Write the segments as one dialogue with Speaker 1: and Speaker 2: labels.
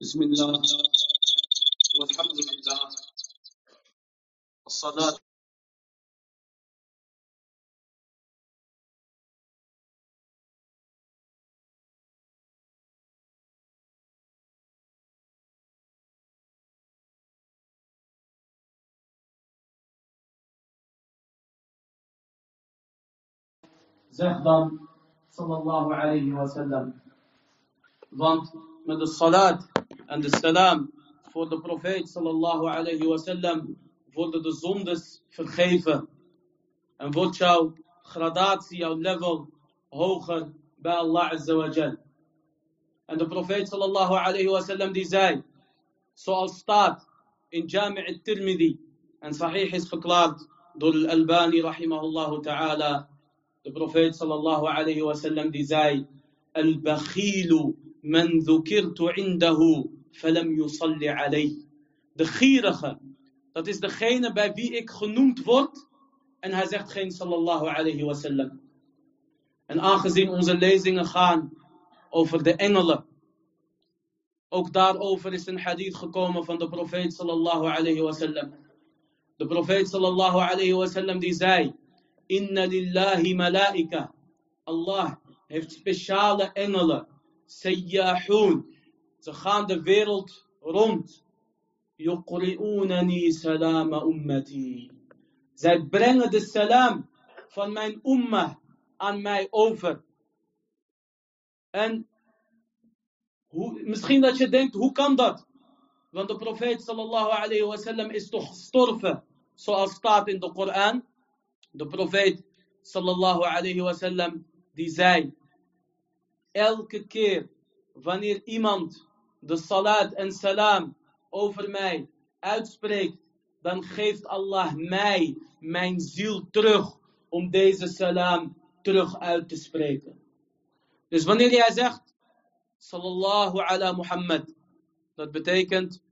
Speaker 1: بسم الله والحمد لله. الصلاة زهدا صلى الله عليه وسلم. ضمت مد الصلاة en de salam voor de profeet sallallahu alayhi wa sallam worden de zondes vergeven. En wordt jouw gradatie, jouw level hoger bij Allah azza wa jal. En de profeet sallallahu alayhi wa sallam die zei, zoals staat in Jami' al-Tirmidhi en sahih is verklaard door al-Albani rahimahullah ta'ala. De profeet sallallahu alayhi wa sallam die zei, al-bakhilu man dhukirtu indahu falam yusalli. De gierige, dat is degene bij wie ik genoemd word en hij zegt geen sallallahu alayhi wa sallam. En aangezien onze lezingen gaan over de engelen, ook daarover is een hadith gekomen van de profeet sallallahu alayhi wa sallam. De profeet sallallahu alayhi wa sallam die zei, Inna lillahi malaika. Allah heeft speciale engelen. Sayyahun. Ze gaan de wereld rond. Salama ummati. Zij brengen de salam van mijn ummah aan mij over. En hoe, misschien dat je denkt, hoe kan dat? Want de profeet sallallahu alayhi wa sallam is toch gestorven, zoals staat in de Koran. De profeet sallallahu alayhi wa sallam die zei, elke keer wanneer iemand de salat en salam over mij uitspreekt, dan geeft Allah mij mijn ziel terug om deze salam terug uit te spreken. Dus wanneer jij zegt, sallallahu ala Muhammad, dat betekent,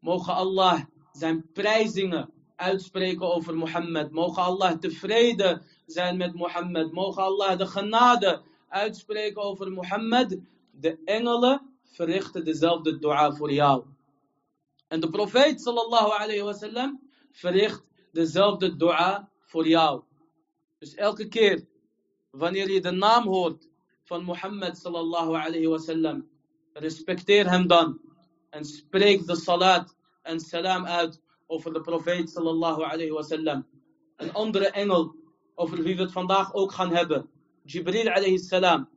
Speaker 1: mogen Allah zijn prijzingen uitspreken over Mohammed. Mogen Allah tevreden zijn met Mohammed. Mogen Allah de genade uitspreken over Mohammed. De engelen verrichten dezelfde dua voor jou. En de profeet sallallahu alayhi wa sallam verricht dezelfde dua voor jou. Dus elke keer wanneer je de naam hoort van Mohammed sallallahu alayhi wa sallam, respecteer hem dan en spreek de salat en salam uit over de profeet sallallahu alayhi wa sallam. Een andere engel over wie we het vandaag ook gaan hebben. Jibril alayhi salam.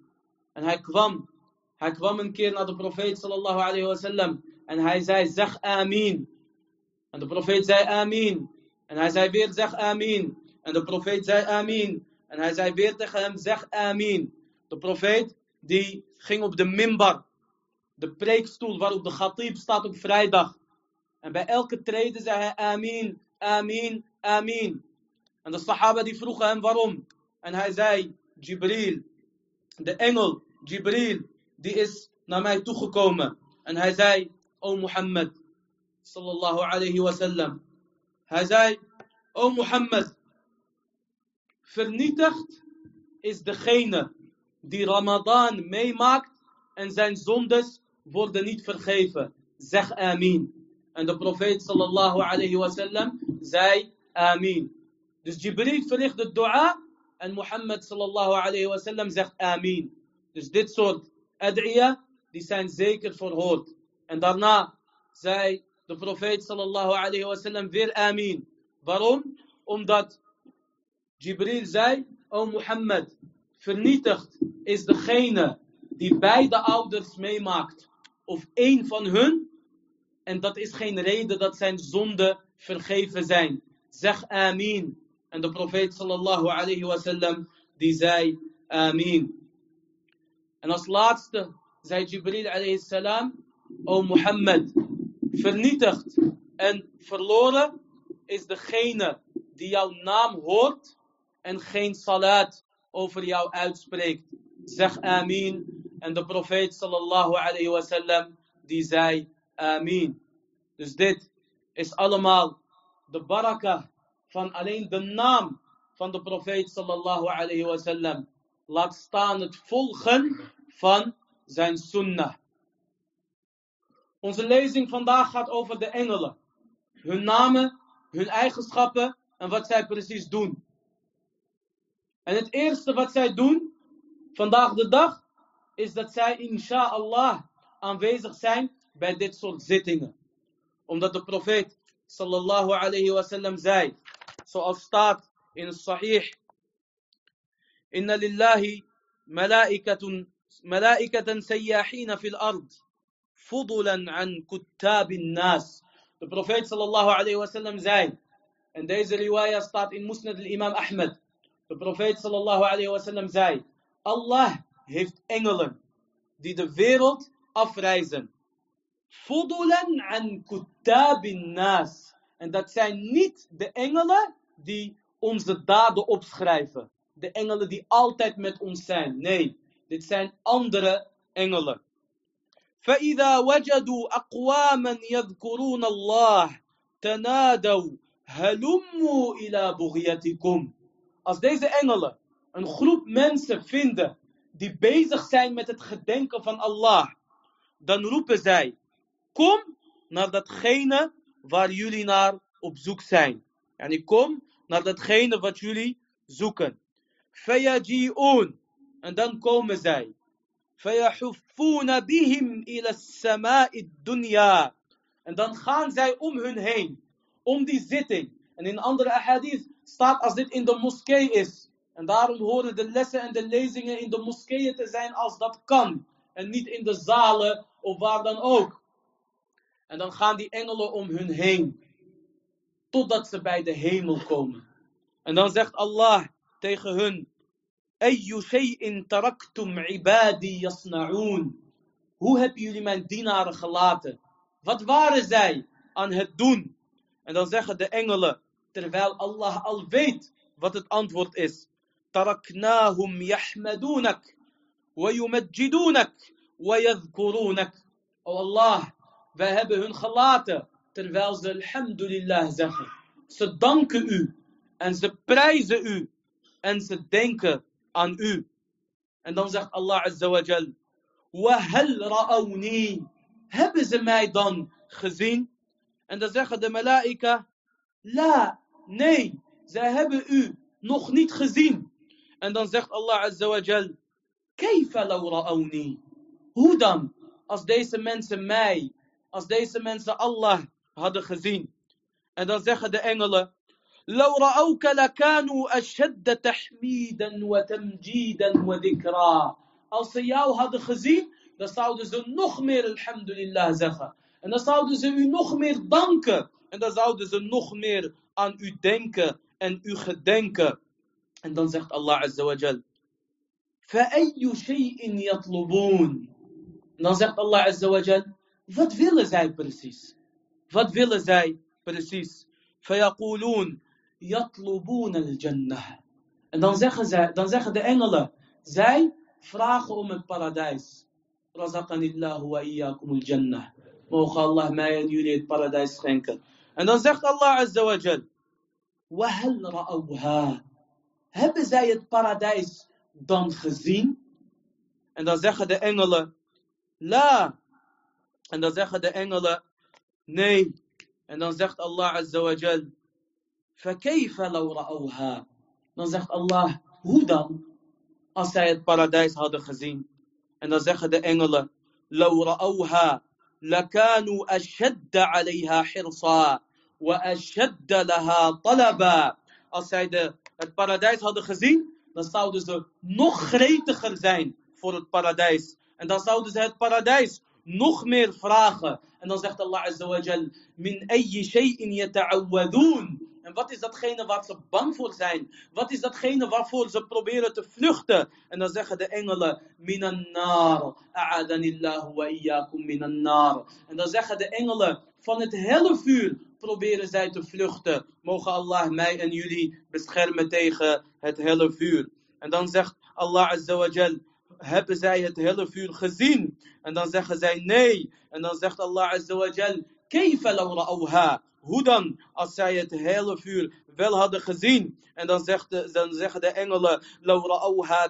Speaker 1: En hij kwam, hij kwam een keer naar de profeet sallallahu alayhi wa sallam. En hij zei, zeg amin. En de profeet zei amin. En hij zei weer, zeg amin. En de profeet zei amin. En hij zei weer tegen hem, zeg amin. De profeet, die ging op de mimbar. De preekstoel waarop de ghatib staat op vrijdag. En bij elke trede zei hij amin, amin, amin. En de sahaba die vroegen hem waarom. En hij zei, Jibril, de engel, Jibril, die is naar mij toegekomen. En hij zei, O Mohammed, sallallahu alayhi wa sallam. Hij zei, O Mohammed, vernietigd is degene die Ramadan meemaakt en zijn zondes worden niet vergeven. Zeg amin. En de profeet sallallahu alayhi wasallam zei amin. Dus Jibril verricht de dua en Mohammed sallallahu alayhi wasallam zegt amin. Dus dit soort ad'iyah, die zijn zeker verhoord. En daarna zei de profeet sallallahu alayhi wasallam weer amin. Waarom? Omdat Jibril zei, o Mohammed, vernietigd is degene die beide ouders meemaakt. Of één van hun. En dat is geen reden dat zijn zonden vergeven zijn. Zeg amin. En de profeet sallallahu alayhi wasallam die zei amin. En als laatste zei Jibril alayhi salam, o Mohammed, vernietigd en verloren is degene die jouw naam hoort en geen salat over jou uitspreekt. Zeg amin. En de profeet sallallahu alayhi wasallam die zei amin. Dus dit is allemaal de baraka van alleen de naam van de profeet sallallahu alayhi wasallam. Laat staan het volgen van zijn sunnah. Onze lezing vandaag gaat over de engelen. Hun namen, hun eigenschappen en wat zij precies doen. En het eerste wat zij doen, vandaag de dag, is dat zij inshallah aanwezig zijn bij dit soort zittingen. Omdat de profeet sallallahu alayhi wasallam zei, zoals staat in het sahih, Inna lillahi malaikatun, malaikatan sayyahina fil ard, fudulan an kuttabin nas. De profeet sallallahu alayhi wasallam zei, en deze riwaya staat in Musnad al-Imam Ahmed. De profeet sallallahu alayhi wasallam zei, Allah heeft engelen die de wereld afreizen. Fudulan an kuttabin nas. En dat zijn niet de engelen die onze daden opschrijven De engelen die altijd met ons zijn. Nee, dit zijn andere engelen. فإذا وجدوا أقواما يذكرون الله تنادوا هلموا إلى بغيتكم Als deze engelen een groep mensen vinden die bezig zijn met het gedenken van Allah, dan roepen zij: Kom naar datgene waar jullie naar op zoek zijn. En ik kom naar datgene wat jullie zoeken. Fayaji'un. En dan komen zij. Bihim ila dunya. En dan gaan zij om hun heen. Om die zitting. En in andere ahadith staat als dit in de moskee is. En daarom horen de lessen en de lezingen in de moskeeën te zijn als dat kan. En niet in de zalen of waar dan ook. En dan gaan die engelen om hun heen. Totdat ze bij de hemel komen. En dan zegt Allah tegen hun, in taraktum ibadi yasna'un. Hoe hebben jullie mijn dienaren gelaten? Wat waren zij aan het doen? En dan zeggen de engelen, terwijl Allah al weet wat het antwoord is. Taraknahum yahmadunak wa yumajjidunak wa. O Allah, wij hebben hun gelaten terwijl ze alhamdulillah zeggen. Ze danken u en ze prijzen u en ze denken aan u. En dan zegt Allah Azza wa Jal, وَهَلْ رَأَوْنِي Hebben ze mij dan gezien? En dan zeggen de malaika, La, nee, zij hebben u nog niet gezien. En dan zegt Allah Azza wa Jal, Kayfa law ra'awni? Hoe dan? Als deze mensen mij, als deze mensen Allah hadden gezien. En dan zeggen de engelen, لو رأوك لكانوا أشد تحميدا وتمجيدا وذكرا. أصياو هذا خزي نصعد نخمر الحمد لله زخا. أنا صعد نخمر دانك أنا صعد نخمر أن أدنك أن أخدنك أن زخت الله عز وجل. فأي شيء يطلبون؟ نزخت الله عز وجل. فات فيلا زاي برسيس فات فيلا برسيس فيقولون يَطْلُبُونَ الْجَنَّةِ En dan zeggen, zij, dan zeggen de engelen. Zij vragen om het paradijs. Razaqanillahu wa iyyakum al-jannah. Mogen Allah mij en jullie het paradijs schenken. En dan zegt Allah Azza wa Jal. وهل رأوها Hebben zij het paradijs dan gezien? En dan zeggen de engelen, la. En dan zeggen de engelen, nee. En dan zegt Allah Azza wa Jal, فَكَيْفَ لَوْ رَأَوْهَا Dan zegt Allah, hoe dan? Als zij het paradijs hadden gezien. En dan zeggen de engelen, لَوْ رَأَوْهَا لَكَانُوا أَشَدَّ عَلَيْهَا حِرْصًا وَأَشَدَّ لَهَا طَلَبًا Als zij de, het paradijs hadden gezien, dan zouden ze nog gretiger zijn voor het paradijs. En dan zouden ze het paradijs nog meer vragen. En dan zegt Allah Azza wa Jal, min ayyi shay'in yata'awwadun. En wat is datgene waar ze bang voor zijn? Wat is datgene waarvoor ze proberen te vluchten? En dan zeggen de engelen, minan nar, a'adanillahu wa iyyakum minan nar. En dan zeggen de engelen, van het helle vuur proberen zij te vluchten. Mogen Allah mij en jullie beschermen tegen het helle vuur. En dan zegt Allah Azza wa hebben zij het hele vuur gezien? En dan zeggen zij nee. En dan zegt Allah Azza wa Jal? Hoe dan, als zij het hele vuur wel hadden gezien? En dan, zegt dan zeggen de engelen,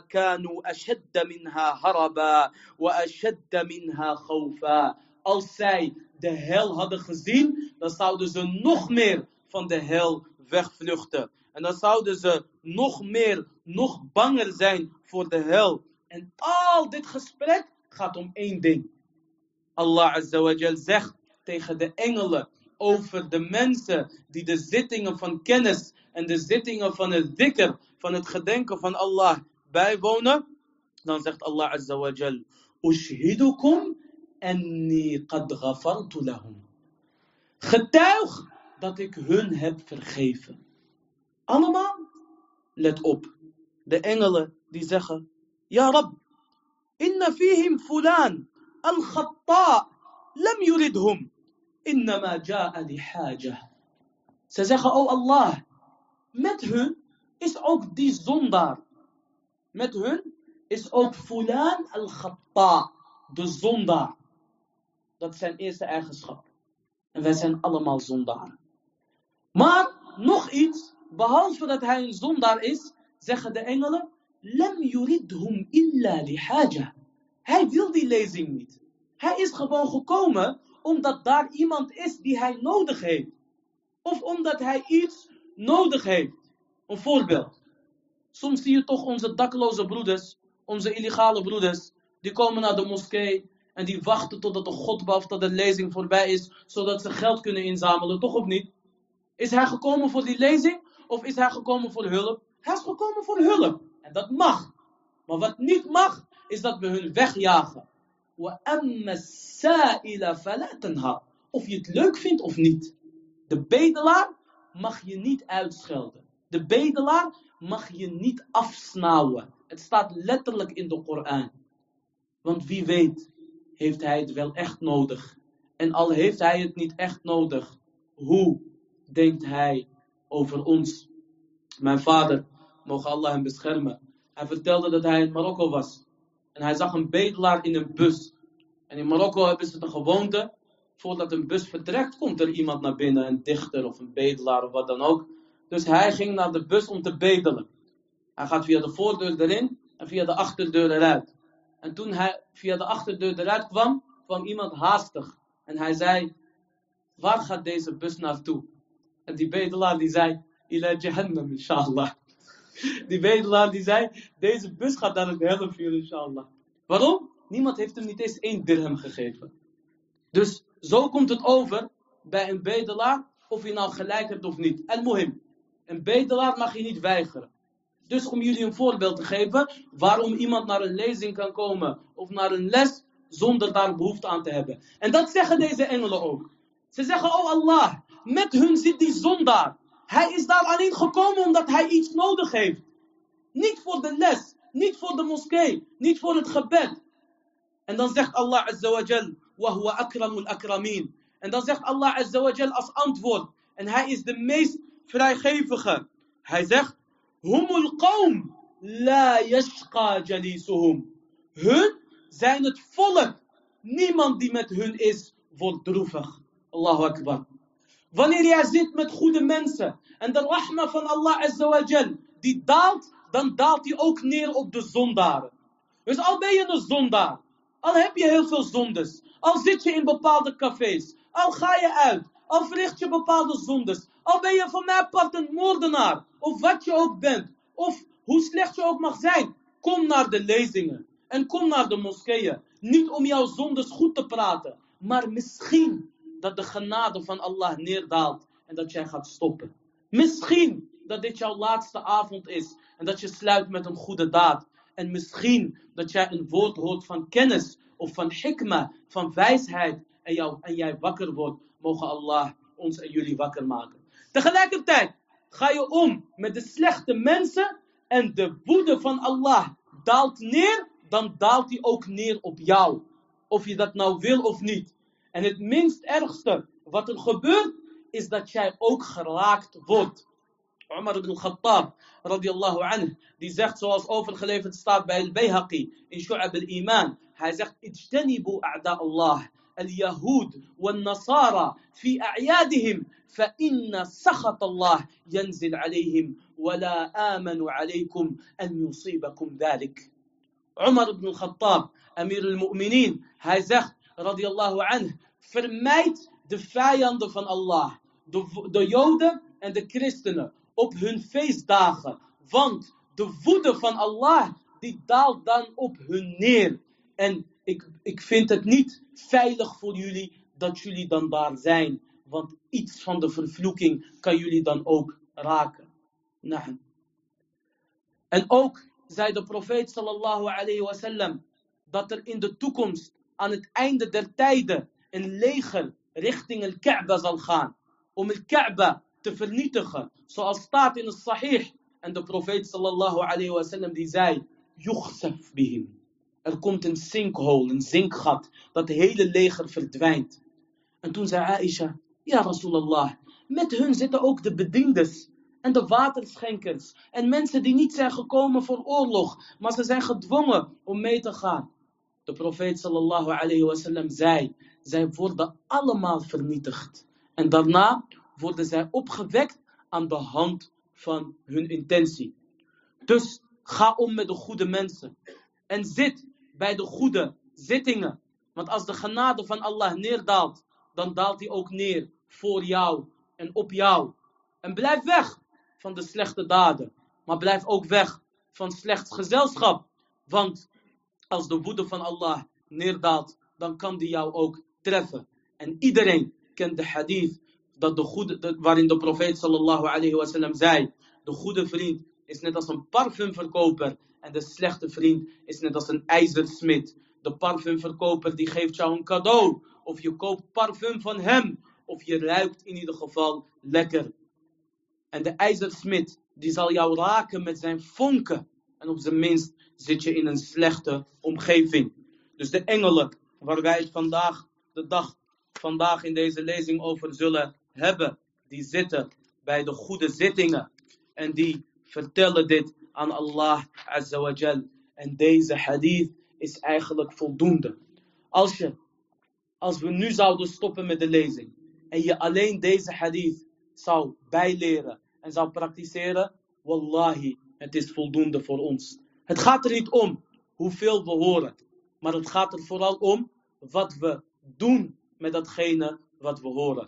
Speaker 1: kanu ashadda minha haraba, wa ashadda minha khawfa. Als zij de hel hadden gezien, dan zouden ze nog meer van de hel wegvluchten. En dan zouden ze nog meer, nog banger zijn voor de hel. En al dit gesprek gaat om één ding. Allah Azza wa zegt tegen de engelen over de mensen die de zittingen van kennis en de zittingen van het dhikr, van het gedenken van Allah bijwonen. Dan zegt Allah Azza wa Jal, Ushhidukum anni qad ghafartu lahum. Getuig dat ik hun heb vergeven. Allemaal, let op, de engelen die zeggen, Ja Rab, inna fihim fulan al-khatta lam yuridhum, innama ja'a li haja. Ze zeggen, oh Allah, met hun is ook die zondaar. Met hun is ook fulan al-khatta, de zondaar. Dat is zijn eerste eigenschap. En wij zijn allemaal zondaren. Maar nog iets, behalve dat hij een zondaar is, zeggen de engelen, Lam yuridhum illa li haja. Hij wil die lezing niet. Hij is gewoon gekomen omdat daar iemand is die hij nodig heeft. Of omdat hij iets nodig heeft. Een voorbeeld. Soms zie je toch onze dakloze broeders, onze illegale broeders, die komen naar de moskee en die wachten totdat de godba of dat de lezing voorbij is, zodat ze geld kunnen inzamelen, toch of niet? Is hij gekomen voor die lezing of is hij gekomen voor hulp? Hij is gekomen voor hulp. En dat mag. Maar wat niet mag, is dat we hun wegjagen. Of je het leuk vindt of niet. De bedelaar mag je niet uitschelden. De bedelaar mag je niet afsnauwen. Het staat letterlijk in de Koran. Want wie weet, heeft hij het wel echt nodig. En al heeft hij het niet echt nodig, hoe denkt hij over ons? Mijn vader, mogen Allah hem beschermen. Hij vertelde dat hij in Marokko was. En hij zag een bedelaar in een bus. En in Marokko hebben ze de gewoonte, voordat een bus vertrekt, komt er iemand naar binnen, een dichter of een bedelaar of wat dan ook. Dus hij ging naar de bus om te bedelen. Hij gaat via de voordeur erin en via de achterdeur eruit. En toen hij via de achterdeur eruit kwam, kwam iemand haastig. En hij zei, waar gaat deze bus naartoe? En die bedelaar die zei, ila jahannam inshallah. Die bedelaar die zei, deze bus gaat naar het helle vuur inshallah. Waarom? Niemand heeft hem niet eens één dirham gegeven. Dus zo komt het over bij een bedelaar, of je nou gelijk hebt of niet. En mohim, een bedelaar mag je niet weigeren. Dus om jullie een voorbeeld te geven waarom iemand naar een lezing kan komen of naar een les zonder daar behoefte aan te hebben. En dat zeggen deze engelen ook. Ze zeggen, oh Allah, met hun zit die zondaar. Hij is daar alleen gekomen omdat hij iets nodig heeft. Niet voor de les, niet voor de moskee, niet voor het gebed. En dan zegt Allah Azza wa Jal, wa akramul akramin. En dan zegt Allah Azza wa Jal als antwoord, en hij is de meest vrijgevige. Hij zegt, humul qawm la yashqa jalisuhum. Hun zijn het volk. Niemand die met hun is, wordt droevig. Allahu Akbar. Wanneer jij zit met goede mensen en de rahma van Allah Azawajal die daalt, dan daalt die ook neer op de zondaren. Dus al ben je een zondaar, al heb je heel veel zondes, al zit je in bepaalde cafés, al ga je uit, al verricht je bepaalde zondes, al ben je van mij part een moordenaar, of wat je ook bent, of hoe slecht je ook mag zijn, kom naar de lezingen en kom naar de moskeeën. Niet om jouw zondes goed te praten, maar misschien dat de genade van Allah neerdaalt en dat jij gaat stoppen. Misschien dat dit jouw laatste avond is en dat je sluit met een goede daad. En misschien dat jij een woord hoort van kennis of van hikma, van wijsheid en, jou, en jij wakker wordt. Mogen Allah ons en jullie wakker maken. Tegelijkertijd ga je om met de slechte mensen en de woede van Allah daalt neer, dan daalt die ook neer op jou. Of je dat nou wil of niet. En het minst ergste wat er gebeurt, is dat jij ook geraakt wordt. Umar ibn Khattab, radiallahu anhu, die zegt zoals overgeleverd staat bij al-Bayhaqi in Shu'ab al-Iman. Hij zegt, ijtanibu a'da Allah. اليهود والنصارى في أعيادهم فإن سخط الله ينزل عليهم ولا آمن عليكم أن يصيبكم ذلك عمر بن الخطاب أمير المؤمنين hij zegt radiallahu anhu, vermijd de vijanden van Allah, de, de Joden en de christenen, op hun feestdagen. Want de woede van Allah, die daalt dan op hun neer. En ik, ik vind het niet veilig voor jullie dat jullie dan daar zijn. Want iets van de vervloeking kan jullie dan ook raken. Nah. En ook zei de profeet sallallahu alayhi wasallam dat er in de toekomst aan het einde der tijden een leger richting el Kaaba zal gaan. Om el Kaaba te vernietigen. Zoals staat in het Sahih. En de profeet sallallahu alayhi wasallam die zei, yukhsaf bihim. Er komt een sinkhole, een zinkgat, dat het hele leger verdwijnt. En toen zei Aisha, ja Rasulallah, met hun zitten ook de bediendes en de waterschenkers en mensen die niet zijn gekomen voor oorlog, maar ze zijn gedwongen om mee te gaan. De profeet sallallahu alayhi wasallam zei, zij worden allemaal vernietigd. En daarna worden zij opgewekt aan de hand van hun intentie. Dus ga om met de goede mensen. En zit bij de goede zittingen. Want als de genade van Allah neerdaalt, dan daalt hij ook neer voor jou en op jou. En blijf weg van de slechte daden. Maar blijf ook weg van slecht gezelschap. Want als de woede van Allah neerdaalt, dan kan die jou ook treffen. En iedereen kent de hadith dat de goede, waarin de profeet sallallahu alayhi zei: De goede vriend is net als een parfumverkoper en de slechte vriend is net als een ijzersmid. De parfumverkoper die geeft jou een cadeau. Of je koopt parfum van hem. Of je ruikt in ieder geval lekker. En de ijzersmid die zal jou raken met zijn vonken. En op zijn minst zit je in een slechte omgeving. Dus de engelen waar wij het vandaag, de dag vandaag in deze lezing over zullen hebben. Die zitten bij de goede zittingen. En die vertellen dit aan Allah Azza wa Jal. En deze hadith is eigenlijk voldoende. Als, je, als we nu zouden stoppen met de lezing en je alleen deze hadith zou bijleren en zou praktiseren, wallahi, het is voldoende voor ons. Het gaat er niet om hoeveel we horen, maar het gaat er vooral om wat we doen met datgene wat we horen.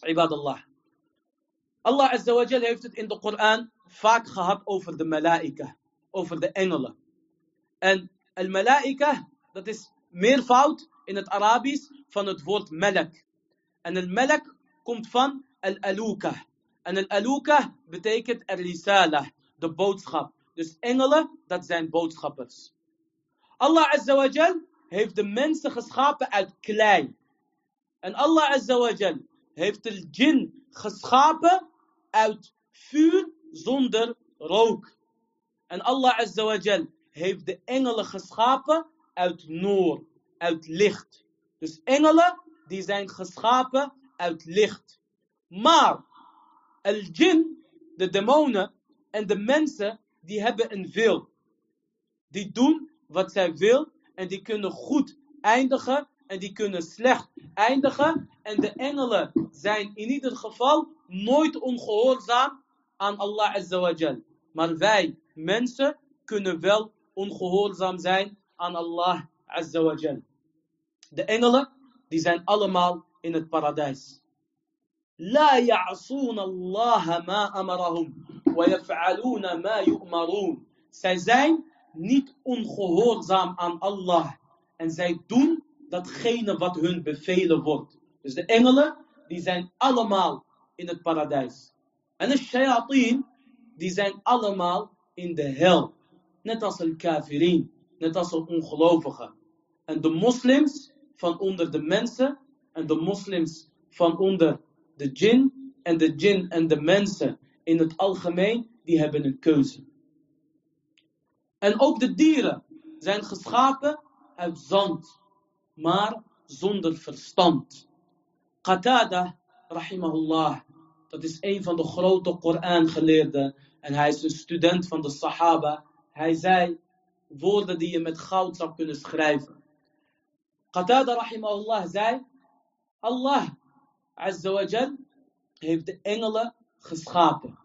Speaker 1: Ibadallah. Allah Azza heeft het in de Koran vaak gehad over de malaika, over de engelen. En al-malaika, dat is meervoud in het Arabisch van het woord melek. En al-melek komt van al-aluka. En al-aluka betekent al-risala, de boodschap. Dus engelen, dat zijn boodschappers. Allah Azza wa Jal heeft de mensen geschapen uit klei. En Allah Azza wa Jal heeft de jin geschapen uit vuur zonder rook. En Allah Azza wa Jal heeft de engelen geschapen uit noor, uit licht. Dus engelen die zijn geschapen uit licht. Maar al-jin, de demonen en de mensen, die hebben een wil. Die doen wat zij wil en die kunnen goed eindigen en die kunnen slecht eindigen. En de engelen zijn in ieder geval nooit ongehoorzaam aan Allah Azza Maar wij, mensen, kunnen wel ongehoorzaam zijn aan Allah Azza De engelen, die zijn allemaal in het paradijs. لا يعصون الله ما أمرهم ويفعلون ما يؤمرون Zij zijn niet ongehoorzaam aan Allah. En zij doen datgene wat hun bevelen wordt. Dus de engelen, die zijn allemaal in het paradijs. En de shayateen, die zijn allemaal in de hel. Net als een kafirin, net als een ongelovige. En de moslims van onder de mensen en de moslims van onder de jin en de jin en de mensen in het algemeen, die hebben een keuze. En ook de dieren zijn geschapen uit zand, maar zonder verstand. Qatada, rahimahullah, dat is een van de grote Koran-geleerden en hij is een student van de Sahaba. Hij zei woorden die je met goud zou kunnen schrijven. Qatada, rahimahullah, zei, Allah, azza heeft de engelen geschapen.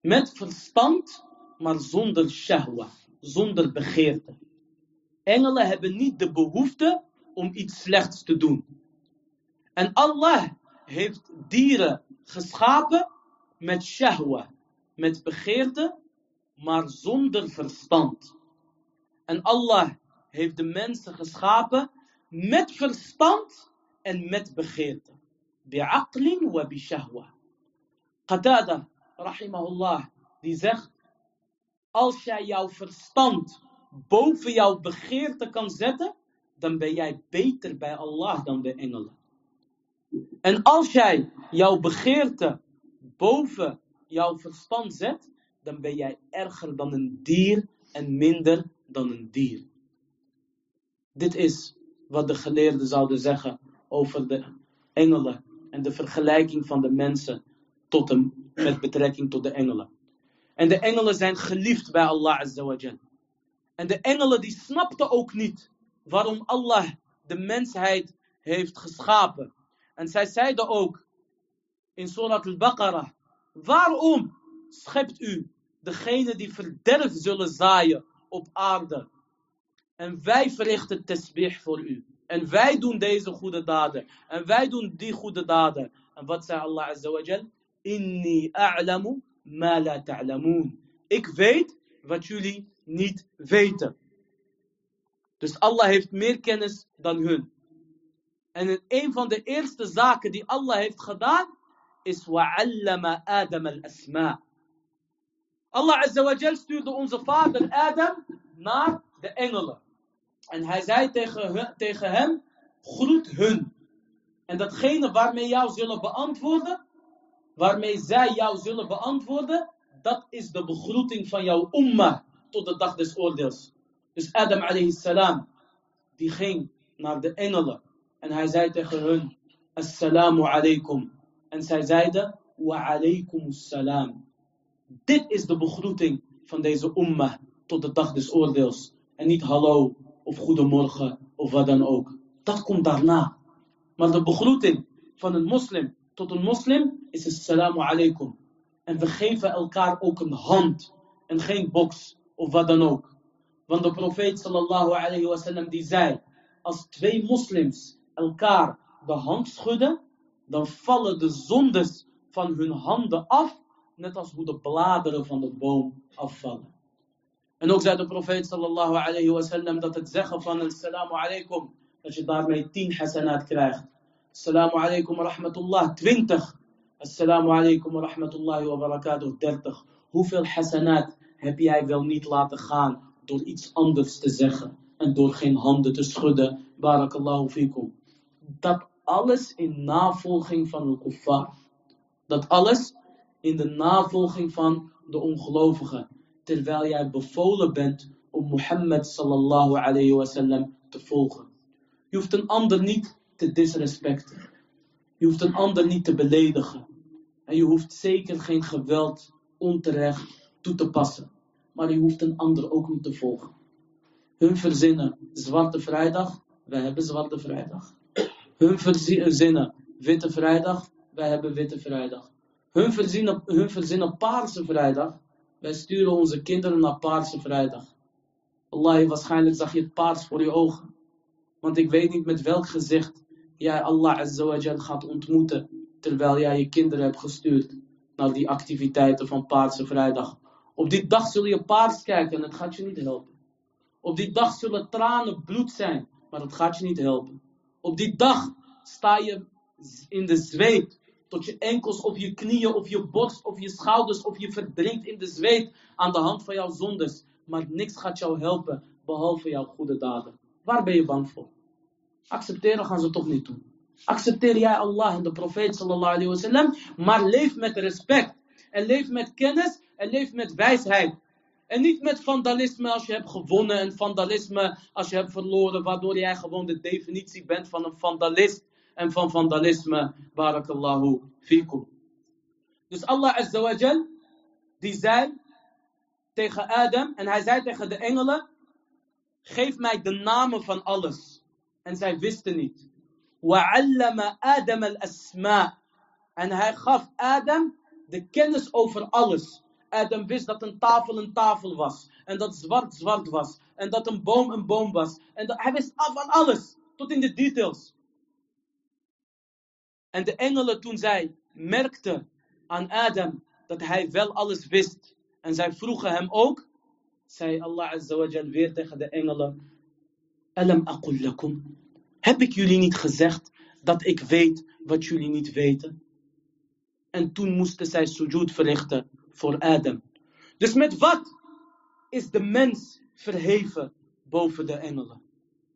Speaker 1: Met verstand maar zonder shahwa, zonder begeerte. Engelen hebben niet de behoefte om iets slechts te doen. En Allah heeft dieren geschapen met shahwa, met begeerte, maar zonder verstand. En Allah heeft de mensen geschapen met verstand en met begeerte. Bi'aqlin wa bi shahwa. Qatada, rahimahullah, die zegt als jij jouw verstand boven jouw begeerte kan zetten, dan ben jij beter bij Allah dan de engelen. En als jij jouw begeerte boven jouw verstand zet, dan ben jij erger dan een dier en minder dan een dier. Dit is wat de geleerden zouden zeggen over de engelen en de vergelijking van de mensen tot hem, met betrekking tot de engelen. En de engelen zijn geliefd bij Allah Azza En de engelen die snapten ook niet waarom Allah de mensheid heeft geschapen. En zij zeiden ook in Surat al-Baqarah, waarom schept u degene die verderf zullen zaaien op aarde? En wij verrichten tesbih voor u. En wij doen deze goede daden. En wij doen die goede daden. En wat zei Allah Azza Inni a'lamu ma la ta'lamun. Ik weet wat jullie niet weten. Dus Allah heeft meer kennis dan hun. En een van de eerste zaken die Allah heeft gedaan is wa'allama Adam al-asma. Allah Azza wa Jal stuurde onze vader Adam naar de engelen. En hij zei tegen, tegen hem, groet hun. En datgene waarmee jou zullen beantwoorden, waarmee zij jou zullen beantwoorden, dat is de begroeting van jouw umma tot de dag des oordeels. Dus Adam alayhi salam, die ging naar de engelen en hij zei tegen hun, Assalamu alaikum. En zij zeiden, Wa alaikum salam. Dit is de begroeting van deze umma tot de dag des oordeels. En niet hallo of goedemorgen of wat dan ook. Dat komt daarna. Maar de begroeting van een moslim tot een moslim is assalamu alaikum. En we geven elkaar ook een hand en geen box of wat dan ook. Want de profeet sallallahu alayhi wasallam die zei, als twee moslims elkaar de hand schudden, dan vallen de zondes van hun handen af, net als hoe de bladeren van de boom afvallen. En ook zei de profeet sallallahu alayhi wasallam dat het zeggen van assalamu alaikum, dat je daarmee tien hasanat krijgt. Assalamu alaikum wa rahmatullah, 20. Assalamu alaikum wa rahmatullahi wa barakatuh, 30. Hoeveel hasanat heb jij wel niet laten gaan door iets anders te zeggen en door geen handen te schudden? Barakallahu fikum. Dat alles in navolging van de kuffar. Dat alles in de navolging van de ongelovigen. Terwijl jij bevolen bent om Mohammed sallallahu alayhi wasallam te volgen. Je hoeft een ander niet te disrespecten. Je hoeft een ander niet te beledigen. En je hoeft zeker geen geweld onterecht toe te passen. Maar je hoeft een ander ook niet te volgen. Hun verzinnen Zwarte Vrijdag, wij hebben Zwarte Vrijdag. Hun verzinnen Witte Vrijdag, wij hebben Witte Vrijdag. Hun verzinnen, hun verzinnen Paarse Vrijdag, wij sturen onze kinderen naar Paarse Vrijdag. Allah, waarschijnlijk zag je het paars voor je ogen. Want ik weet niet met welk gezicht jij Allah Azawajal gaat ontmoeten. Terwijl jij je kinderen hebt gestuurd naar die activiteiten van Paarse Vrijdag. Op die dag zul je paars kijken en het gaat je niet helpen. Op die dag zullen tranen bloed zijn, maar het gaat je niet helpen. Op die dag sta je in de zweet tot je enkels of je knieën of je borst of je schouders of je verdrinkt in de zweet aan de hand van jouw zondes. Maar niks gaat jou helpen behalve jouw goede daden. Waar ben je bang voor? Accepteren gaan ze toch niet doen. Accepteer jij Allah en de profeet sallallahu alayhi wasallam, maar leef met respect. En leef met kennis en leef met wijsheid. En niet met vandalisme als je hebt gewonnen en vandalisme als je hebt verloren, waardoor jij gewoon de definitie bent van een vandalist en van vandalisme. Barakallahu fikum. Dus Allah azawajal, die zei tegen Adam, en hij zei tegen de engelen, geef mij de namen van alles. En zij wisten niet. Wa'allama Adam al-asma. En hij gaf Adam de kennis over alles. Adam wist dat een tafel een tafel was. En dat zwart zwart was. En dat een boom een boom was. En hij wist van alles. Tot in de details. En de engelen toen zij merkten aan Adam dat hij wel alles wist. En zij vroegen hem ook. Zei Allah Azza weer tegen de engelen. Alam aqul lakum. Heb ik jullie niet gezegd dat ik weet wat jullie niet weten? En toen moesten zij sujud verrichten voor Adam. Dus met wat is de mens verheven boven de engelen?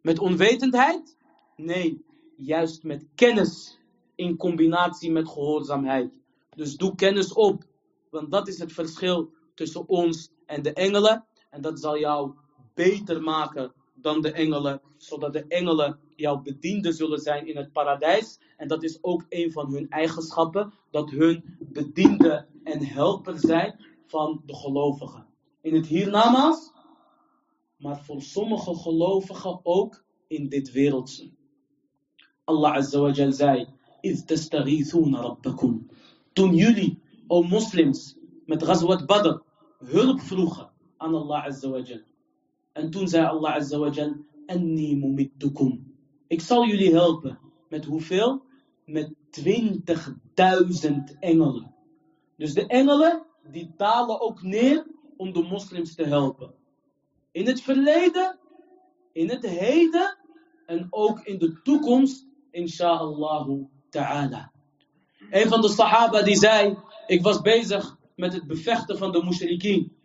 Speaker 1: Met onwetendheid? Nee, juist met kennis in combinatie met gehoorzaamheid. Dus doe kennis op, want dat is het verschil tussen ons en de engelen. En dat zal jou beter maken dan de engelen, zodat de engelen jouw bedienden zullen zijn in het paradijs. En dat is ook een van hun eigenschappen, dat hun bedienden en helper zijn van de gelovigen. In het hiernamaals, maar voor sommige gelovigen ook in dit wereldse. Allah Azza wa Jal zei, rabbakum. Toen jullie, o moslims, met Ghazwat Badr hulp vroegen aan Allah Azza wa Jal. En toen zei Allah Azza wa Jal, Anni mumiddukum. Ik zal jullie helpen. Met hoeveel? Met 20.000 engelen. Dus de engelen, die dalen ook neer om de moslims te helpen. In het verleden, in het heden en ook in de toekomst, insha'Allah ta'ala. Een van de sahaba die zei, ik was bezig met het bevechten van de mushrikeen.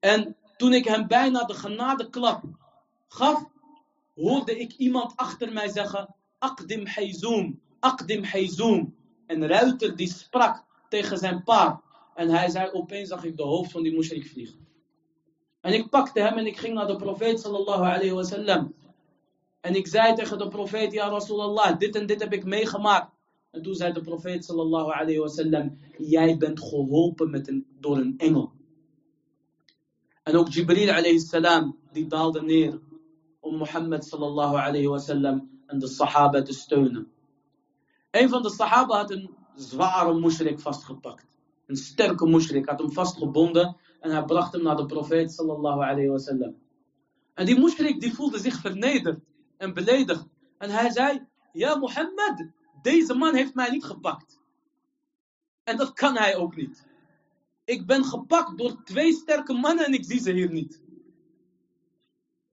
Speaker 1: En toen ik hem bijna de genadeklap gaf, hoorde ik iemand achter mij zeggen, Akdim Hayzoom, Akdim Hayzoom. Een ruiter die sprak tegen zijn paard. En hij zei, opeens zag ik de hoofd van die mushrik vliegen. En ik pakte hem en ik ging naar de profeet sallallahu alayhi wasallam. En ik zei tegen de profeet, ja Rasulallah, dit en dit heb ik meegemaakt. En toen zei de profeet sallallahu alayhi wasallam, jij bent geholpen met een, door een engel. En ook Jibril alayhi salam, die daalde neer om Mohammed sallallahu alayhi wasallam en de sahaba te steunen. Een van de sahaba had een zware mushrik vastgepakt. Een sterke mushrik had hem vastgebonden en hij bracht hem naar de profeet sallallahu alayhi wasallam. En die mushrik die voelde zich vernederd en beledigd. En hij zei, ja Mohammed, deze man heeft mij niet gepakt. En dat kan hij ook niet. Ik ben gepakt door twee sterke mannen en ik zie ze hier niet.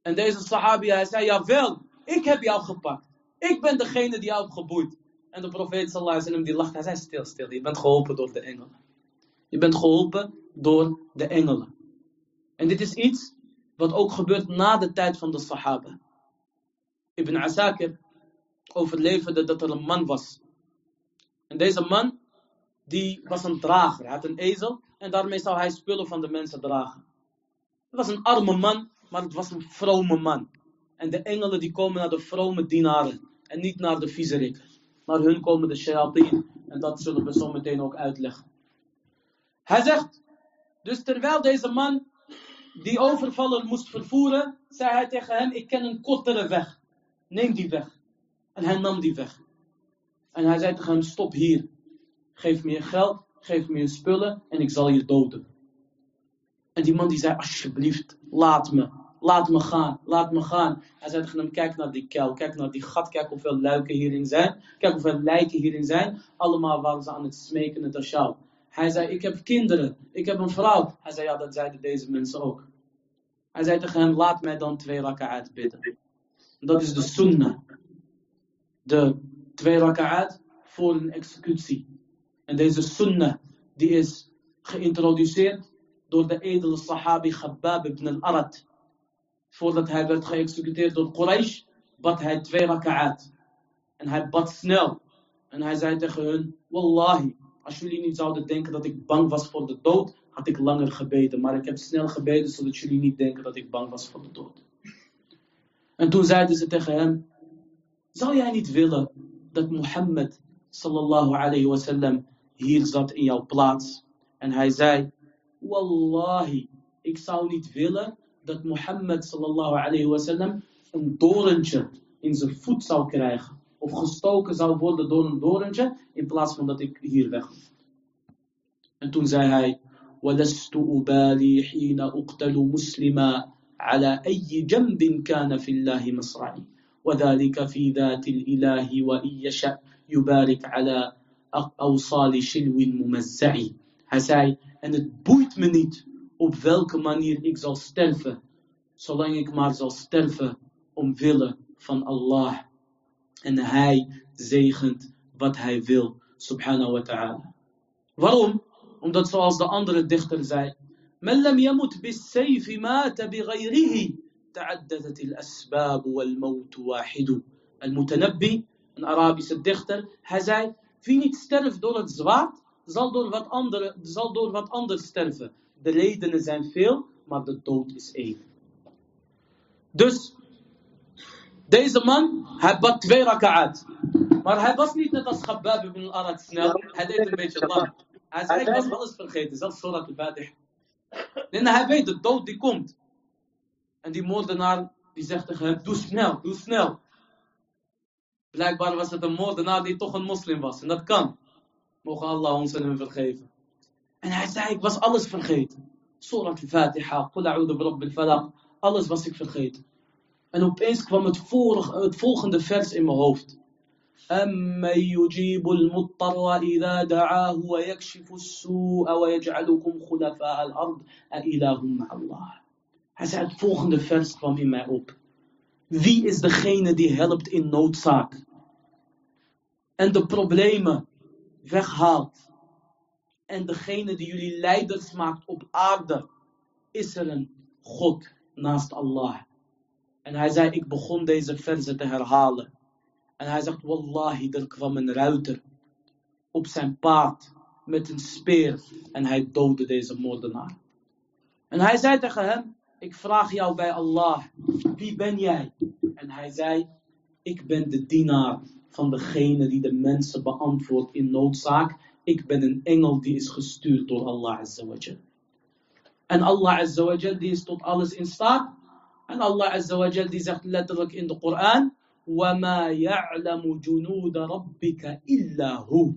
Speaker 1: En deze sahabi, hij zei, jawel, ik heb jou gepakt. Ik ben degene die jou heeft geboeid. En de profeet sallallahu alaihi wasallam die lacht. Hij zei, stil, stil, je bent geholpen door de engelen. Je bent geholpen door de engelen. En dit is iets wat ook gebeurt na de tijd van de sahaba. Ibn Asakir overleverde dat er een man was. En deze man, die was een drager. Hij had een ezel en daarmee zou hij spullen van de mensen dragen. Het was een arme man, maar het was een vrome man. En de engelen die komen naar de vrome dienaren en niet naar de viezerikken. Naar hun komen de shayateen en dat zullen we zo meteen ook uitleggen. Hij zegt, dus terwijl deze man die overvaller moest vervoeren, zei hij tegen hem, ik ken een kortere weg. Neem die weg. En hij nam die weg. En hij zei tegen hem, stop hier. Geef me je geld, geef me je spullen en ik zal je doden. En die man die zei, alsjeblieft, laat me. Laat me gaan, laat me gaan. Hij zei tegen hem, kijk naar die kuil, kijk naar die gat, kijk hoeveel luiken hierin zijn. Kijk hoeveel lijken hierin zijn. Allemaal waren ze aan het smeken naar jou. Hij zei, ik heb kinderen, ik heb een vrouw. Hij zei, ja, dat zeiden deze mensen ook. Hij zei tegen hem, laat mij dan twee raka'at bidden. Dat is de sunnah. De twee raka'at voor een executie. En deze sunnah, die is geïntroduceerd door de edele sahabi Khabbab ibn al-Arad. Voordat hij werd geëxecuteerd door Quraysh, bad hij twee raka'at. En hij bad snel. En hij zei tegen hun, Wallahi, als jullie niet zouden denken dat ik bang was voor de dood, had ik langer gebeden. Maar ik heb snel gebeden, zodat jullie niet denken dat ik bang was voor de dood. En toen zeiden ze tegen hem, zou jij niet willen dat Mohammed sallallahu alayhi wasallam hier zat in jouw plaats? En hij zei, Wallahi, ik zou niet willen dat Mohammed sallallahu alayhi wasallam een dorentje in zijn voet zou krijgen. Of gestoken zou worden door een dorentje, in plaats van dat ik hier weg En toen zei hij, ولست أبالي حين أقتل مسلما على أي جنب كان في الله مصرعي وذلك في ذات الإله وإن يشأ يبارك على أوصال شلو ممزع Hij zei, en het boeit me niet op welke manier ik zal sterven, zolang ik maar zal sterven omwille van Allah. En Hij zegent wat Hij wil, subhanahu wa ta'ala. Waarom? Omdat zoals de andere dichter zei, من لم يمت بالسيف مات بغيره تعددت الأسباب والموت واحد المتنبي een Arabische dichter hij zei wie niet sterft door het zwaard zal door wat, andere, zal door wat anders sterven de redenen zijn veel maar de dood is één dus deze man hij bad twee raka'at maar hij was niet net als Khabbab ibn al-Arad snel hij deed een beetje lang hij zei, ik was alles vergeten, zelfs Surat al-Fatih. En hij weet, de dood die komt. En die moordenaar, die zegt tegen hem, doe snel, doe snel. Blijkbaar was het een moordenaar die toch een moslim was. En dat kan. Mogen Allah ons en hem vergeven. En hij zei, ik was alles vergeten. Surat al-Fatiha, Qul a'udhu bi al-falaq. Alles was ik vergeten. En opeens kwam het, het volgende vers in mijn hoofd. أمن يجيب المضطر إذا دعاه ويكشف السوء ويجعلكم خلفاء الأرض أإله مع الله Hij zei het volgende vers kwam in mij op. Wie is degene die helpt in noodzaak? En de problemen weghaalt. En degene die jullie leiders maakt op aarde. Is er een God naast Allah. En hij zei, ik begon deze verzen te herhalen. En hij zegt, wallahi, er kwam een ruiter op zijn paard met een speer en hij doodde deze moordenaar. En hij zei tegen hem, ik vraag jou bij Allah, wie ben jij? En hij zei, ik ben de dienaar van degene die de mensen beantwoordt in noodzaak. Ik ben een engel die is gestuurd door Allah Azawajal. En Allah Azawajal die is tot alles in staat. En Allah Azawajal die zegt letterlijk in de Koran, وَمَا يَعْلَمُ جُنُودَ رَبِّكَ إِلَّا هُ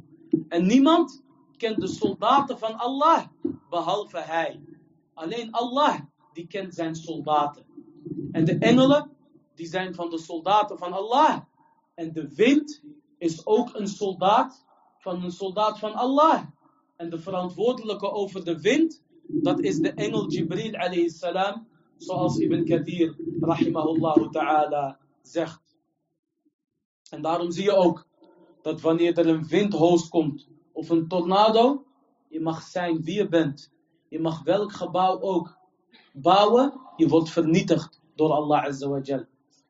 Speaker 1: En niemand kent de soldaten van Allah, behalve hij. Alleen Allah, die kent zijn soldaten. En de engelen, die zijn van de soldaten van Allah. En de wind is ook een soldaat van een soldaat van Allah. En de verantwoordelijke over de wind, dat is de engel Jibril alayhi salam, zoals Ibn Kathir rahimahullah ta'ala zegt. En daarom zie je ook dat wanneer er een windhoos komt of een tornado, je mag zijn wie je bent. Je mag welk gebouw ook bouwen, je wordt vernietigd door Allah Azza.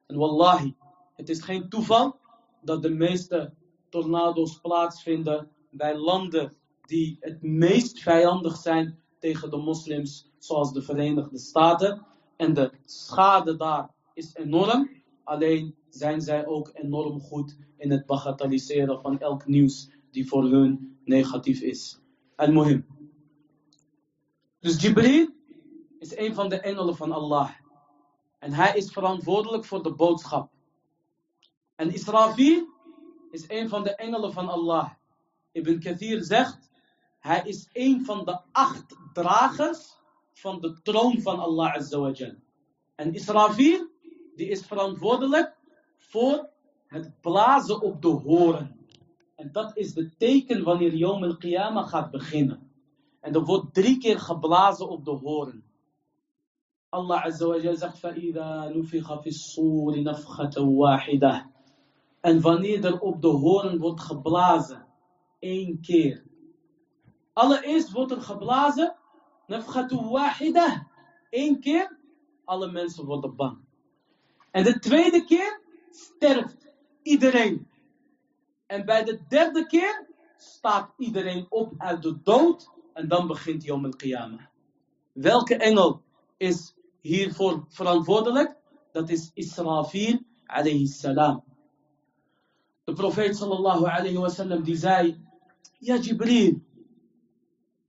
Speaker 1: En wallahi, het is geen toeval dat de meeste tornado's plaatsvinden bij landen die het meest vijandig zijn tegen de moslims, zoals de Verenigde Staten. En de schade daar is enorm. Alleen zijn zij ook enorm goed in het bagatelliseren van elk nieuws die voor hun negatief is. Al-Muhim. Dus Jibril is een van de engelen van Allah. En hij is verantwoordelijk voor de boodschap. En Israfil is een van de engelen van Allah. Ibn Kathir zegt, hij is een van de acht dragers van de troon van Allah Azza En Israfil, die is verantwoordelijk voor het blazen op de horen. En dat is de teken wanneer Yom al-Qiyamah gaat beginnen. En er wordt drie keer geblazen op de horen. Allah Azza wa Jal zegt, فَإِذَا نُفِخَ فِي الصُّورِ نَفْخَةً وَاحِدَةً En wanneer er op de horen wordt geblazen, één keer. Allereerst wordt er geblazen, نَفْخَةً وَاحِدَةً Eén keer, alle mensen worden bang. En de tweede keer sterft iedereen. En bij de derde keer staat iedereen op uit de dood en dan begint Yom al-Qiyamah. Welke engel is hiervoor verantwoordelijk? Dat is Israfil alayhi salam. De profeet sallallahu alayhi wa sallam die zei, ja Jibril.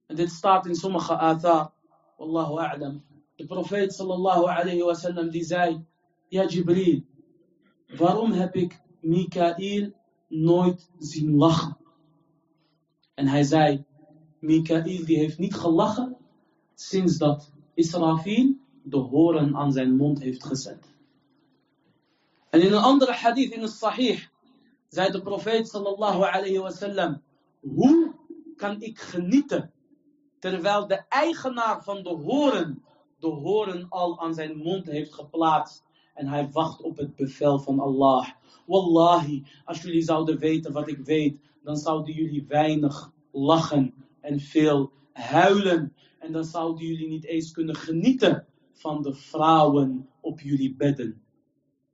Speaker 1: En dit staat in sommige athar, wallahu a'lam. De profeet sallallahu alayhi wa sallam die zei, ja Jibril, waarom heb ik Mikael nooit zien lachen? En hij zei, Mikael die heeft niet gelachen sinds dat Israfil de horen aan zijn mond heeft gezet. En in een andere hadith in het Sahih zei de profeet sallallahu alayhi wasallam, hoe kan ik genieten terwijl de eigenaar van de horen de horen al aan zijn mond heeft geplaatst en hij wacht op het bevel van Allah. Wallahi, als jullie zouden weten wat ik weet, dan zouden jullie weinig lachen en veel huilen. En dan zouden jullie niet eens kunnen genieten van de vrouwen op jullie bedden.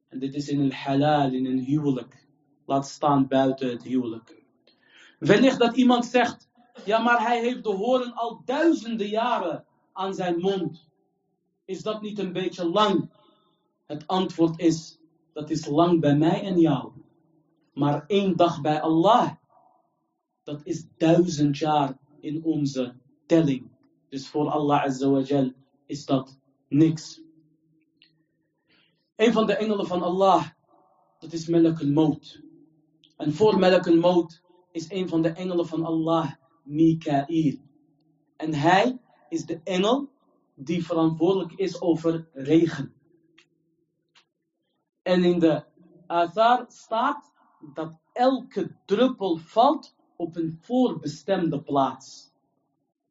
Speaker 1: En dit is in een halal, in een huwelijk. Laat staan buiten het huwelijk. Wellicht dat iemand zegt, ja maar hij heeft de horen al duizenden jaren aan zijn mond. Is dat niet een beetje lang? Het antwoord is, dat is lang bij mij en jou. Maar één dag bij Allah, dat is duizend jaar in onze telling. Dus voor Allah Azza wa Jal is dat niks. Een van de engelen van Allah, dat is Melek al-Maut. En voor Melek al-Maut is een van de engelen van Allah, Mikael. En hij is de engel die verantwoordelijk is over regen. En in de Athar staat dat elke druppel valt op een voorbestemde plaats.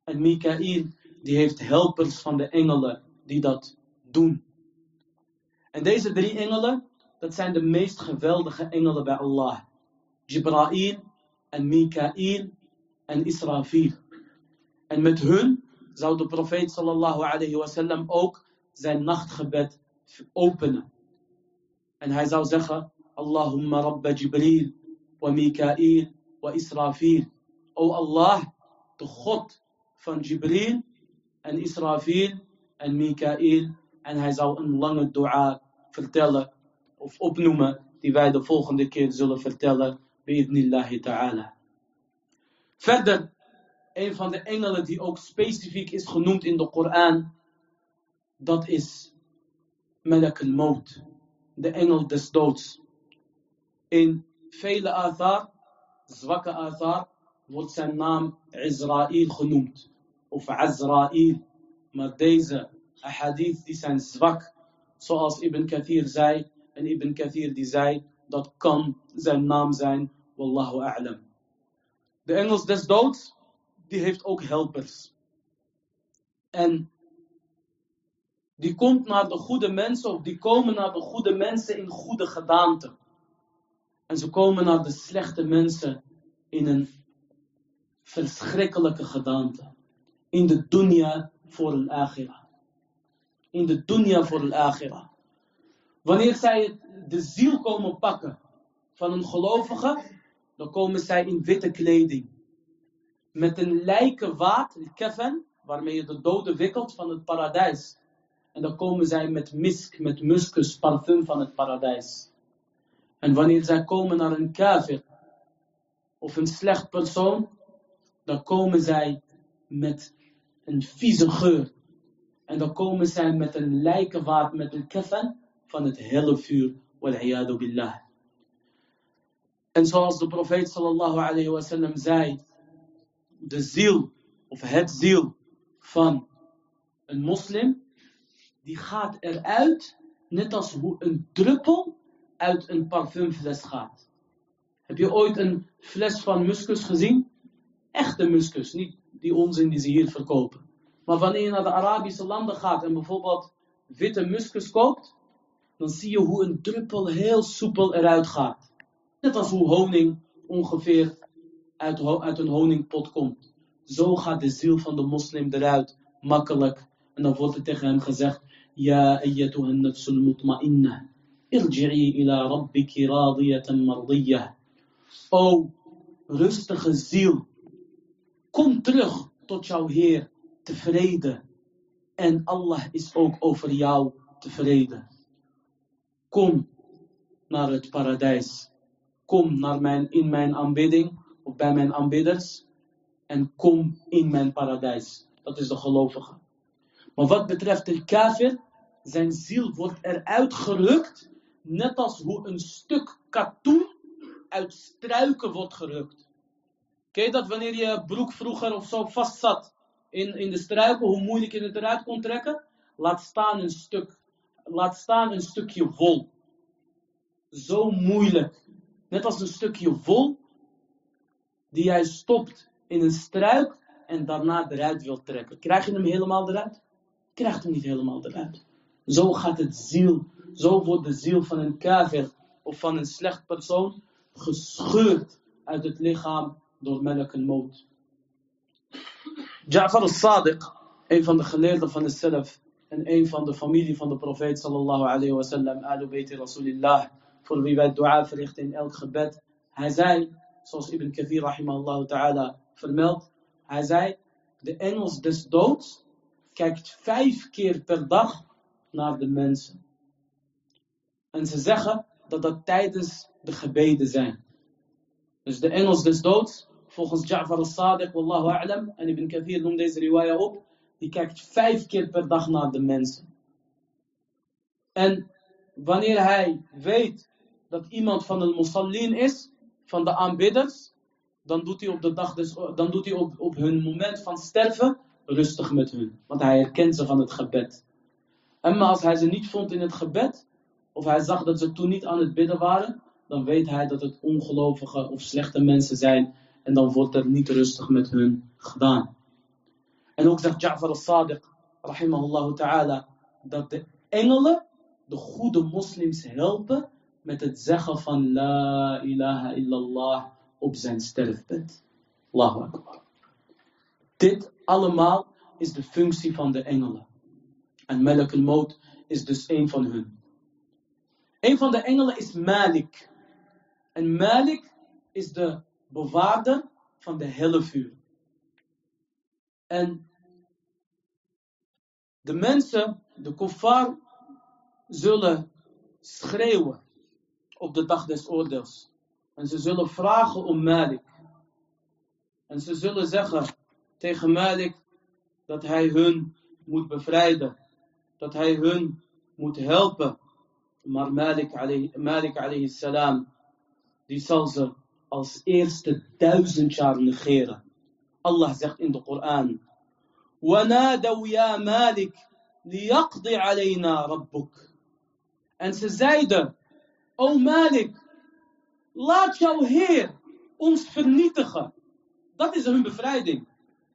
Speaker 1: En Mikael, die heeft helpers van de engelen die dat doen. En deze drie engelen, dat zijn de meest geweldige engelen bij Allah. Jibrail en Mikael en Israfil. En met hun zou de profeet sallallahu alayhi wasallam ook zijn nachtgebed openen. En hij zou zeggen, Allahumma rabba Jibril wa Mikael wa Israfil. O Allah, de God van Jibril en Israfil en Mikael. En hij zou een lange dua vertellen of opnoemen die wij de volgende keer zullen vertellen. Bi'idnillahi ta'ala. Verder, een van de engelen die ook specifiek is genoemd in de Koran, dat is Malak al-Maut, de engel des doods. In vele athar, zwakke athar, wordt zijn naam Israël genoemd. Of Azraïl. Maar deze ahadith die zijn zwak. Zoals Ibn Kathir zei. En Ibn Kathir die zei. Dat kan zijn naam zijn. Wallahu a'lam. De engels des doods. Die heeft ook helpers. En die komt naar de goede mensen. Of die komen naar de goede mensen in goede gedaante. En ze komen naar de slechte mensen in een verschrikkelijke gedaante. In de dunya voor de akhira. In de dunya voor de akhira. Wanneer zij de ziel komen pakken van een gelovige, dan komen zij in witte kleding. Met een lijkenwaad, een keffen, waarmee je de doden wikkelt van het paradijs. En dan komen zij met misk, met muskus, parfum van het paradijs. En wanneer zij komen naar een kafir, of een slecht persoon, dan komen zij met een vieze geur. En dan komen zij met een lijkenwaard, met een keffen van het helle vuur. Billah. En zoals de profeet sallallahu alayhi wasallam zei, de ziel of het ziel van een moslim, die gaat eruit net als hoe een druppel uit een parfumfles gaat. Heb je ooit een fles van muskus gezien? Echte muskus, niet die onzin die ze hier verkopen. Maar wanneer je naar de Arabische landen gaat en bijvoorbeeld witte muskus koopt, dan zie je hoe een druppel heel soepel eruit gaat. Net als hoe honing ongeveer uit, uit een honingpot komt. Zo gaat de ziel van de moslim eruit, makkelijk. En dan wordt er tegen hem gezegd, Ja ayyatuha nafsul mutma'inna, irji'i ila rabbiki radiyatan mardiyah. O rustige ziel, kom terug tot jouw Heer tevreden. En Allah is ook over jou tevreden. Kom naar het paradijs. Kom naar mijn, in mijn aanbidding of bij mijn aanbidders. En kom in mijn paradijs. Dat is de gelovige. Maar wat betreft de kafir, zijn ziel wordt eruit gerukt. Net als hoe een stuk katoen uit struiken wordt gerukt. Ken je dat wanneer je broek vroeger of zo vast zat in, in de struiken, hoe moeilijk je het eruit kon trekken? Laat staan een stuk, laat staan een stukje wol. Zo moeilijk. Net als een stukje wol die jij stopt in een struik en daarna eruit wilt trekken. Krijg je hem helemaal eruit? Krijgt hem niet helemaal eruit. Zo gaat het ziel, zo wordt de ziel van een kafir of van een slecht persoon gescheurd uit het lichaam door melk en moot. Ja'far al-Sadiq, een van de geleerden van de Salaf en een van de familie van de profeet sallallahu alayhi wa sallam, alu rasulillah, voor wie wij dua verrichten in elk gebed. Hij zei, zoals Ibn Kathir rahimahullah ta'ala vermeldt, hij zei, de engels des doods kijkt vijf keer per dag naar de mensen. En ze zeggen dat dat tijdens de gebeden zijn. Dus de engels des doods, volgens Ja'far al-Sadiq, wallahu a'lam, en Ibn Kathir noemt deze riwaya op, die kijkt vijf keer per dag naar de mensen. En wanneer hij weet dat iemand van een musallin is, van de aanbidders, dan doet hij op de dag des, dan doet hij op, op hun moment van sterven rustig met hun. Want hij herkent ze van het gebed. En maar als hij ze niet vond in het gebed, of hij zag dat ze toen niet aan het bidden waren, dan weet hij dat het ongelovige of slechte mensen zijn. En dan wordt er niet rustig met hun gedaan. En ook zegt Ja'far al-Sadiq, rahimahullah ta'ala, dat de engelen de goede moslims helpen met het zeggen van La ilaha illallah op zijn sterfbed. Allahu akbar. Dit allemaal is de functie van de engelen. En Malak al-Maut is dus een van hun. Een van de engelen is Malik. En Malik is de bewaarder van de hellevuur. En de mensen, de kuffar, zullen schreeuwen op de dag des oordeels. En ze zullen vragen om Malik. En ze zullen zeggen tegen Malik dat hij hun moet bevrijden Dat hij hun moet helpen. Maar Malik alayhi, Malik alayhi salam, die zal ze als eerste duizend jaar negeren. Allah zegt in de Koran. وَنَادَوْا يَا مَالِكْ لِيَقْضِ عَلَيْنَا رَبُّكَ En ze zeiden, O Malik, laat jouw Heer ons vernietigen. Dat is hun bevrijding.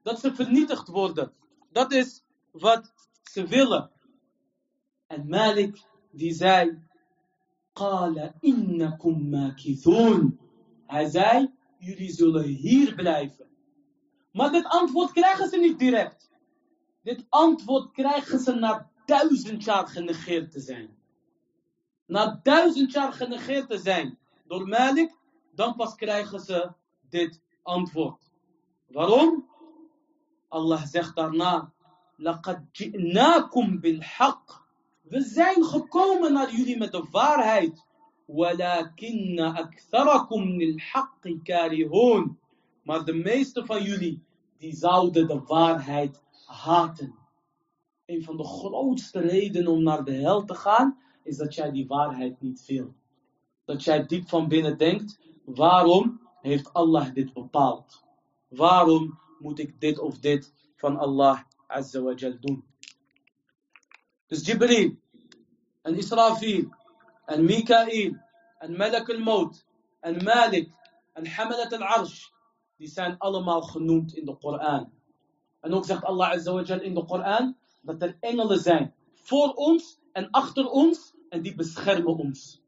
Speaker 1: Dat ze vernietigd worden. Dat is wat ze willen. En Malik die zei, قال إنكم ماكثون. Hij zei, jullie zullen hier blijven. Maar dit antwoord krijgen ze niet direct. Dit antwoord krijgen ze na duizend jaar genegeerd te zijn. Na duizend jaar genegeerd te zijn door Malik, dan pas krijgen ze dit antwoord. Waarom? Allah zegt daarna, لَقَدْ جِئْنَاكُمْ بِالْحَقِّ We zijn gekomen naar jullie met de waarheid. وَلَكِنَّ أَكْثَرَكُمْ لِلْحَقِّ كَارِهُونَ Maar de meeste van jullie, die zouden de waarheid haten. Een van de grootste redenen om naar de hel te gaan, is dat jij die waarheid niet wil. Dat jij diep van binnen denkt waarom heeft Allah dit bepaald? Waarom moet ik dit of dit van Allah Azza wa Jal doen? Dus Jibril, en Israfil, en Mikael, en Malak al-Maut, en Malik, en Hamalat al-Arsh, die zijn allemaal genoemd in de Koran. En ook zegt Allah Azza in de Koran dat er engelen zijn voor ons en achter ons en die beschermen ons.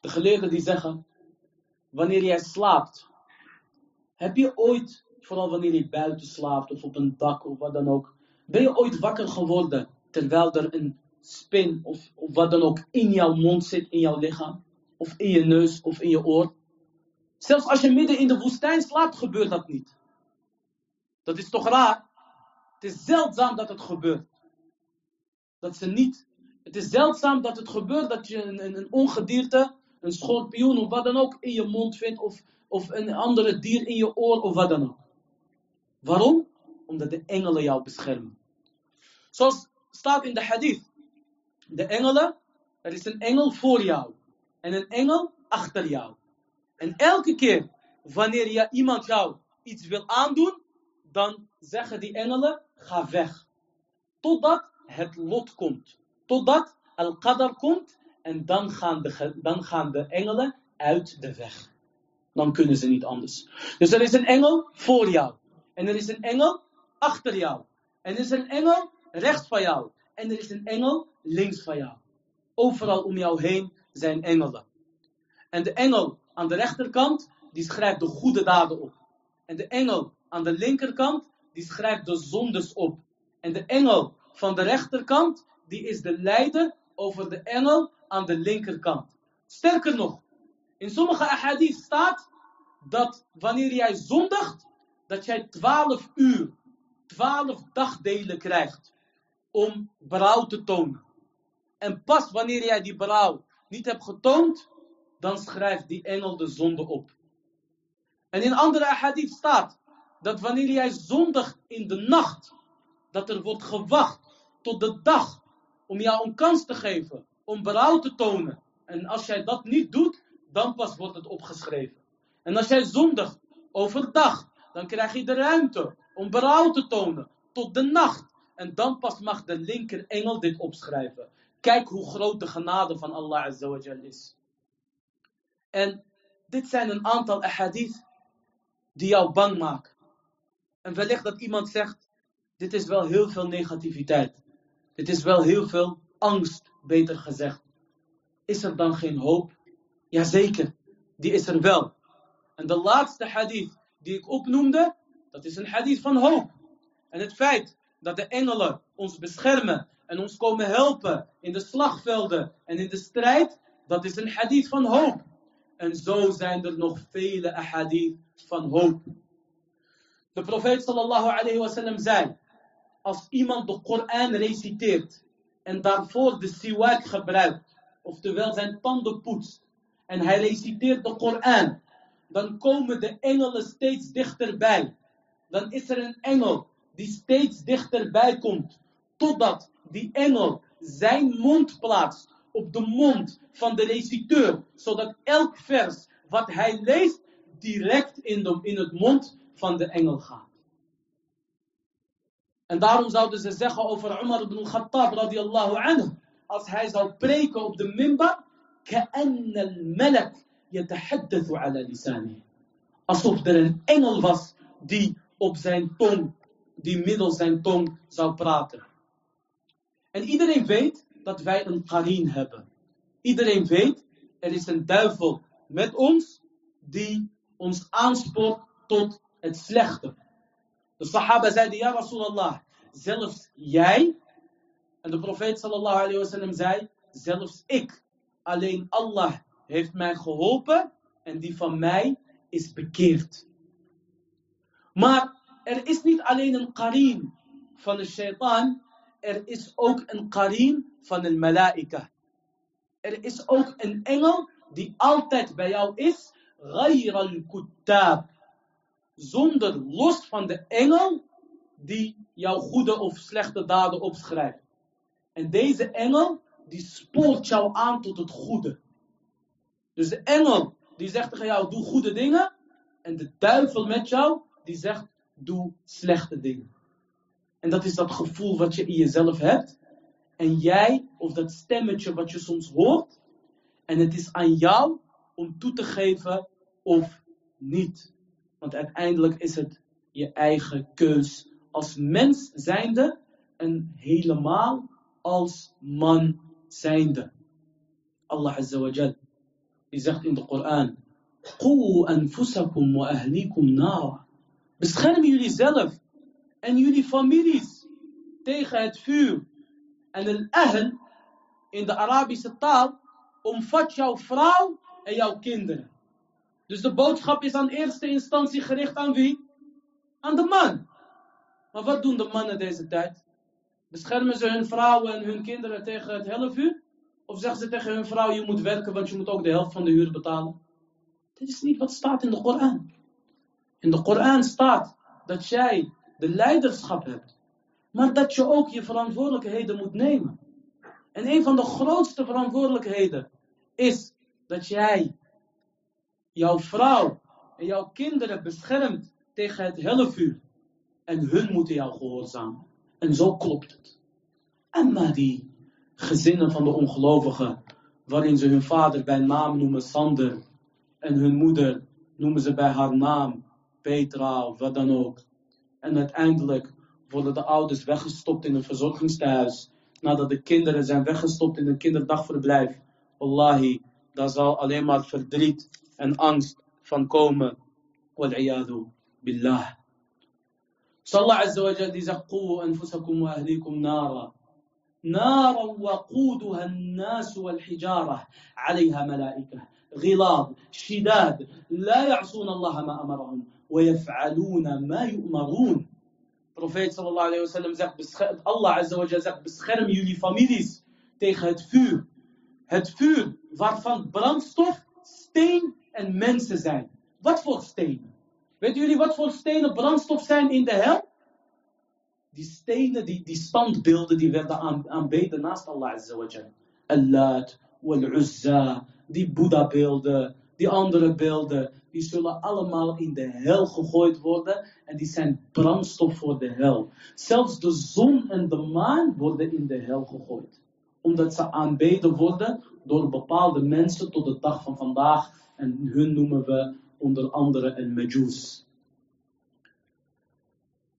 Speaker 1: De geleerden die zeggen, wanneer jij slaapt, heb je ooit, vooral wanneer je buiten slaapt of op een dak of wat dan ook, ben je ooit wakker geworden terwijl er een spin of, of wat dan ook in jouw mond zit, in jouw lichaam? Of in je neus of in je oor? Zelfs als je midden in de woestijn slaapt, gebeurt dat niet. Dat is toch raar? Het is zeldzaam dat het gebeurt. Dat ze niet. Het is zeldzaam dat het gebeurt dat je een, een, ongedierte, een schorpioen of wat dan ook in je mond vindt. Of, of een andere dier in je oor of wat dan ook. Waarom? Omdat de engelen jou beschermen. Zoals staat in de hadith. De engelen, er is een engel voor jou. En een engel achter jou. En elke keer wanneer je iemand jou iets wil aandoen, dan zeggen die engelen, ga weg. Totdat het lot komt. Totdat al-qadar komt en dan gaan, de, dan gaan de engelen uit de weg. Dan kunnen ze niet anders. Dus er is een engel voor jou. En er is een engel achter jou. En er is een engel rechts van jou. En er is een engel links van jou. Overal om jou heen zijn engelen. En de engel aan de rechterkant, die schrijft de goede daden op. En de engel aan de linkerkant, die schrijft de zondes op. En de engel van de rechterkant, die is de leider over de engel aan de linkerkant. Sterker nog, in sommige ahadith staat dat wanneer jij zondigt, dat jij twaalf uur, twaalf dagdelen krijgt om berouw te tonen. En pas wanneer jij die berouw niet hebt getoond, dan schrijft die engel de zonde op. En in andere ahadith staat dat wanneer jij zondigt in de nacht, dat er wordt gewacht tot de dag om jou een kans te geven, om berouw te tonen. En als jij dat niet doet, dan pas wordt het opgeschreven. En als jij zondigt overdag, dan krijg je de ruimte om berouw te tonen tot de nacht. En dan pas mag de linker engel dit opschrijven. Kijk hoe groot de genade van Allah Azza is. En dit zijn een aantal ahadith die jou bang maken. En wellicht dat iemand zegt, dit is wel heel veel negativiteit. Dit is wel heel veel angst, beter gezegd. Is er dan geen hoop? Jazeker, die is er wel. En de laatste hadith die ik opnoemde, dat is een hadith van hoop. En het feit dat de engelen ons beschermen en ons komen helpen in de slagvelden en in de strijd, dat is een hadith van hoop. En zo zijn er nog vele ahadith van hoop. De profeet sallallahu alayhi wasallam zei, als iemand de Koran reciteert en daarvoor de siwak gebruikt, oftewel zijn tanden poetst, en hij reciteert de Koran, dan komen de engelen steeds dichterbij. Dan is er een engel die steeds dichterbij komt, totdat die engel zijn mond plaatst op de mond van de reciteur, zodat elk vers wat hij leest direct in, de, in het mond van de engel gaat. En daarom zouden ze zeggen over Umar ibn Khattab radiallahu anhu, als hij zou preken op de minbar, كأن الملك يتحدث على لسانه. Alsof er een engel was die op zijn tong, die middels zijn tong zou praten. En iedereen weet dat wij een karin hebben. Iedereen weet, er is een duivel met ons die ons aanspoort tot het slechte. De sahaba zeiden, ja Rasulallah, zelfs jij, en de profeet sallallahu alayhi wasallam zei, zelfs ik, alleen Allah heeft mij geholpen en die van mij is bekeerd. Maar er is niet alleen een karim van de shaitaan, er is ook een karim van een malaika. Er is ook een engel die altijd bij jou is, غير al-kuttab. Zonder los van de engel die jouw goede of slechte daden opschrijft. En deze engel, die spoort jou aan tot het goede. Dus de engel die zegt tegen jou, doe goede dingen. En de duivel met jou, die zegt, doe slechte dingen. En dat is dat gevoel wat je in jezelf hebt. En jij, of dat stemmetje wat je soms hoort. En het is aan jou om toe te geven of niet. Want uiteindelijk is het je eigen keus als mens zijnde en helemaal als man zijnde. Allah Azza wa Jal, die zegt in de Koran, Qu anfusakum wa ahlikum nara. Bescherm jullie zelf en jullie families tegen het vuur. En een ahl in de Arabische taal omvat jouw vrouw en jouw kinderen. Dus de boodschap is aan eerste instantie gericht aan wie? Aan de man. Maar wat doen de mannen deze tijd? Beschermen ze hun vrouwen en hun kinderen tegen het helft Of zeggen ze tegen hun vrouw, je moet werken, want je moet ook de helft van de huur betalen? Dit is niet wat staat in de Koran. In de Koran staat dat jij de leiderschap hebt. Maar dat je ook je verantwoordelijkheden moet nemen. En een van de grootste verantwoordelijkheden is dat jij jouw vrouw en jouw kinderen beschermt tegen het hellevuur. En hun moeten jou gehoorzamen. En zo klopt het. En maar die gezinnen van de ongelovigen, waarin ze hun vader bij naam noemen Sander, en hun moeder noemen ze bij haar naam Petra of wat dan ook. En uiteindelijk worden de ouders weggestopt in een verzorgingstehuis, nadat de kinderen zijn weggestopt in een kinderdagverblijf. Wallahi, daar zal alleen maar verdriet en angst van komen. Wal billah. صلى عز وجل قوا أنفسكم وأهليكم نارا نارا وقودها الناس والحجارة عليها ملائكة غلاظ شداد لا يعصون الله ما أمرهم ويفعلون ما يؤمرون Profeet sallallahu alayhi wasallam zegt, Allah azza wa zegt, bescherm jullie families tegen het vuur. Het vuur waarvan brandstof, steen en mensen zijn. Wat voor stenen? Weet jullie wat voor stenen brandstof zijn in de hel? Die stenen, die, die standbeelden, die werden aan, aanbeden naast Allah Azza wa Jal. Allat, wal-Uzza, die Boeddha-beelden, die andere beelden, die zullen allemaal in de hel gegooid worden en die zijn brandstof voor de hel. Zelfs de zon en de maan worden in de hel gegooid. Omdat ze aanbeden worden door bepaalde mensen tot de dag van vandaag. En hun noemen we onder andere een Majus.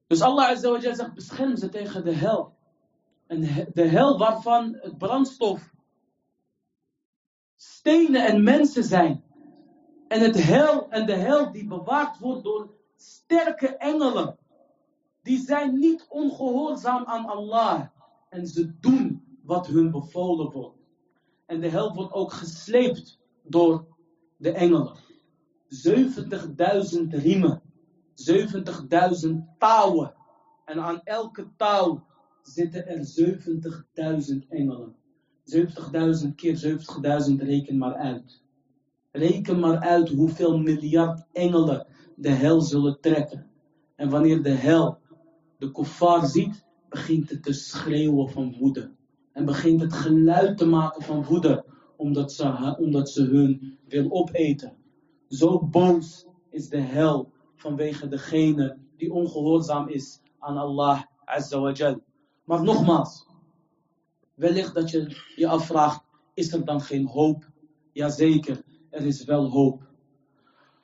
Speaker 1: Dus Allah Azza zegt, bescherm ze tegen de hel. En de hel waarvan het brandstof stenen en mensen zijn. En het hel en de hel die bewaakt wordt door sterke engelen. Die zijn niet ongehoorzaam aan Allah. En ze doen wat hun bevolen wordt. En de hel wordt ook gesleept door de engelen. 70.000 riemen. 70.000 touwen. En aan elke touw zitten er 70.000 engelen. 70.000 keer 70.000 reken maar uit. Reken maar uit hoeveel miljard engelen de hel zullen trekken. En wanneer de hel de kofar ziet, begint het te schreeuwen van woede. En begint het geluid te maken van woede, omdat ze, omdat ze hun wil opeten. Zo boos is de hel vanwege degene die ongehoorzaam is aan Allah Azza wa. Maar nogmaals, wellicht dat je je afvraagt, is er dan geen hoop? Jazeker, er is wel hoop.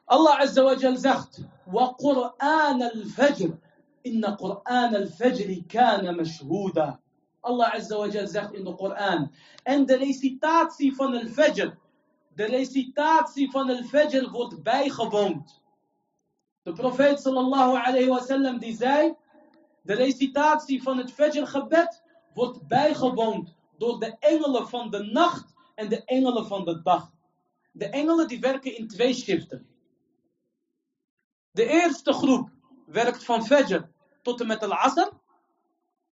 Speaker 1: Allah Azza wa Jal zegt, وَقُرْآنَ الْفَجْرِ إِنَّ قُرْآنَ الْفَجْرِ كَانَ مَشْهُودًا Allah Azza wa Jal zegt in de Koran. En de recitatie van al Fajr, de recitatie van al Fajr wordt bijgewoond. De profeet sallallahu alayhi wa sallam die zei, de recitatie van het Fajr gebed wordt bijgewoond door de engelen van de nacht en de engelen van de dag. De engelen die werken in twee shiften. De eerste groep werkt van Fajr tot en met al-Asr.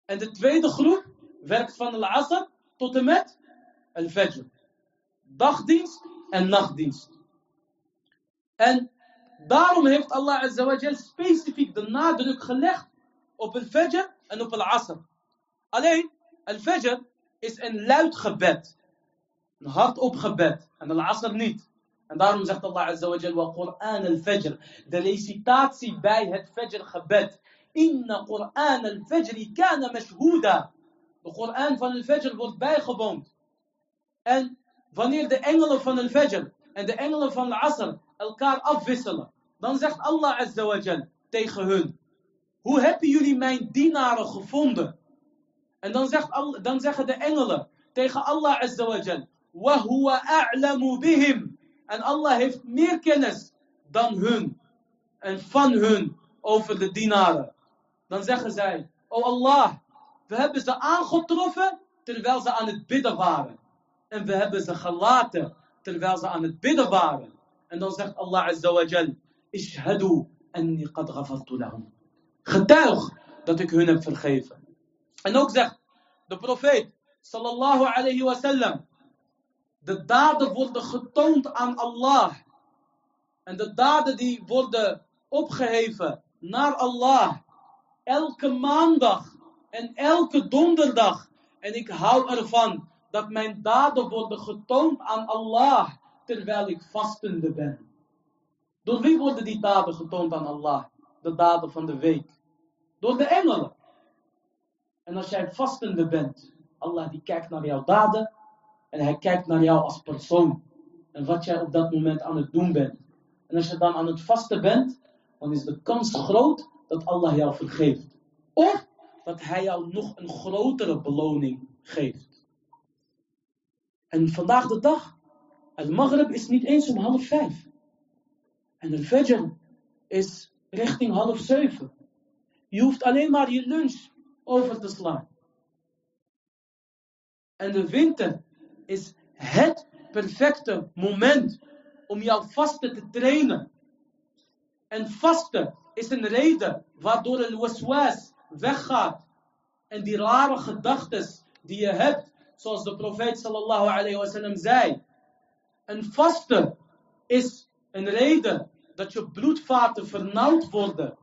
Speaker 1: En de tweede groep werkt van al-Asr tot en met al-Fajr. Dagdienst en nachtdienst. En daarom heeft Allah Azza specifiek de nadruk gelegd op al-Fajr en op al-Asr. Alleen, al-Fajr is een luid gebed. Een hardop gebed. En al-Asr niet. En daarom zegt Allah Azza wa Qur'an al-Fajr. De recitatie bij het Fajr gebed. Inna Qur'an al-Fajr kana mashhuda. De Qur'an van al-Fajr wordt bijgewoond. En wanneer de engelen van al-Fajr en de engelen van al-Asr elkaar afwisselen. Dan zegt Allah Azza tegen hun. Hoe hebben jullie mijn dienaren gevonden? En dan, zegt dan zeggen de engelen tegen Allah Azza. Huwa a'lamu bihim. En Allah heeft meer kennis dan hun. En van hun over de dienaren. Dan zeggen zij, oh Allah, we hebben ze aangetroffen terwijl ze aan het bidden waren. En we hebben ze gelaten terwijl ze aan het bidden waren. En dan zegt Allah Azza wa Jal, anni qad ghafartu lahum. Getuig dat ik hun heb vergeven. En ook zegt de profeet, sallallahu alayhi wa sallam, de daden worden getoond aan Allah. En de daden die worden opgeheven naar Allah. Elke maandag en elke donderdag. En ik hou ervan dat mijn daden worden getoond aan Allah terwijl ik vastende ben. Door wie worden die daden getoond aan Allah? De daden van de week. Door de engelen. En als jij vastende bent, Allah die kijkt naar jouw daden en hij kijkt naar jou als persoon. En wat jij op dat moment aan het doen bent. En als je dan aan het vasten bent, dan is de kans groot dat Allah jou vergeeft. Of dat hij jou nog een grotere beloning geeft. En vandaag de dag, het Maghrib is niet eens om half vijf. En de Fajr is richting half zeven. Je hoeft alleen maar je lunch over te slaan. En de winter is het perfecte moment om jouw vasten te trainen. En vasten is een reden waardoor een waswas weggaat. En die rare gedachten die je hebt, zoals de profeet sallallahu alayhi wasallam zei. En vasten is een reden dat je bloedvaten vernauwd worden.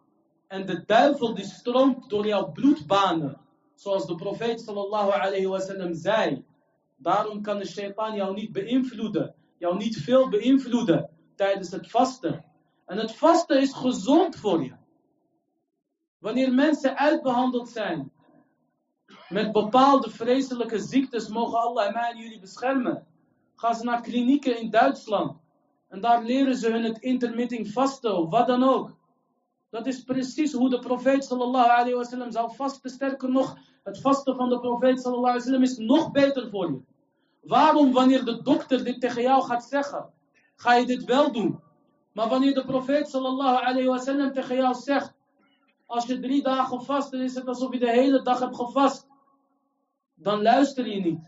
Speaker 1: En de duivel die stroomt door jouw bloedbanen. Zoals de profeet sallallahu alayhi wasallam zei. Daarom kan de shaitaan jou niet beïnvloeden. Jou niet veel beïnvloeden tijdens het vasten. En het vasten is gezond voor je. Wanneer mensen uitbehandeld zijn met bepaalde vreselijke ziektes, mogen Allah en mij en jullie beschermen. Gaan ze naar klinieken in Duitsland. En daar leren ze hun het intermitting vasten of wat dan ook. Dat is precies hoe de profeet sallallahu alayhi wasallam zou vasten. Sterker nog, het vasten van de profeet sallallahu alayhi wasallam is nog beter voor je. Waarom wanneer de dokter dit tegen jou gaat zeggen, ga je dit wel doen? Maar wanneer de profeet sallallahu alayhi wasallam tegen jou zegt, als je drie dagen vast, dan is het alsof je de hele dag hebt gevast. Dan luister je niet.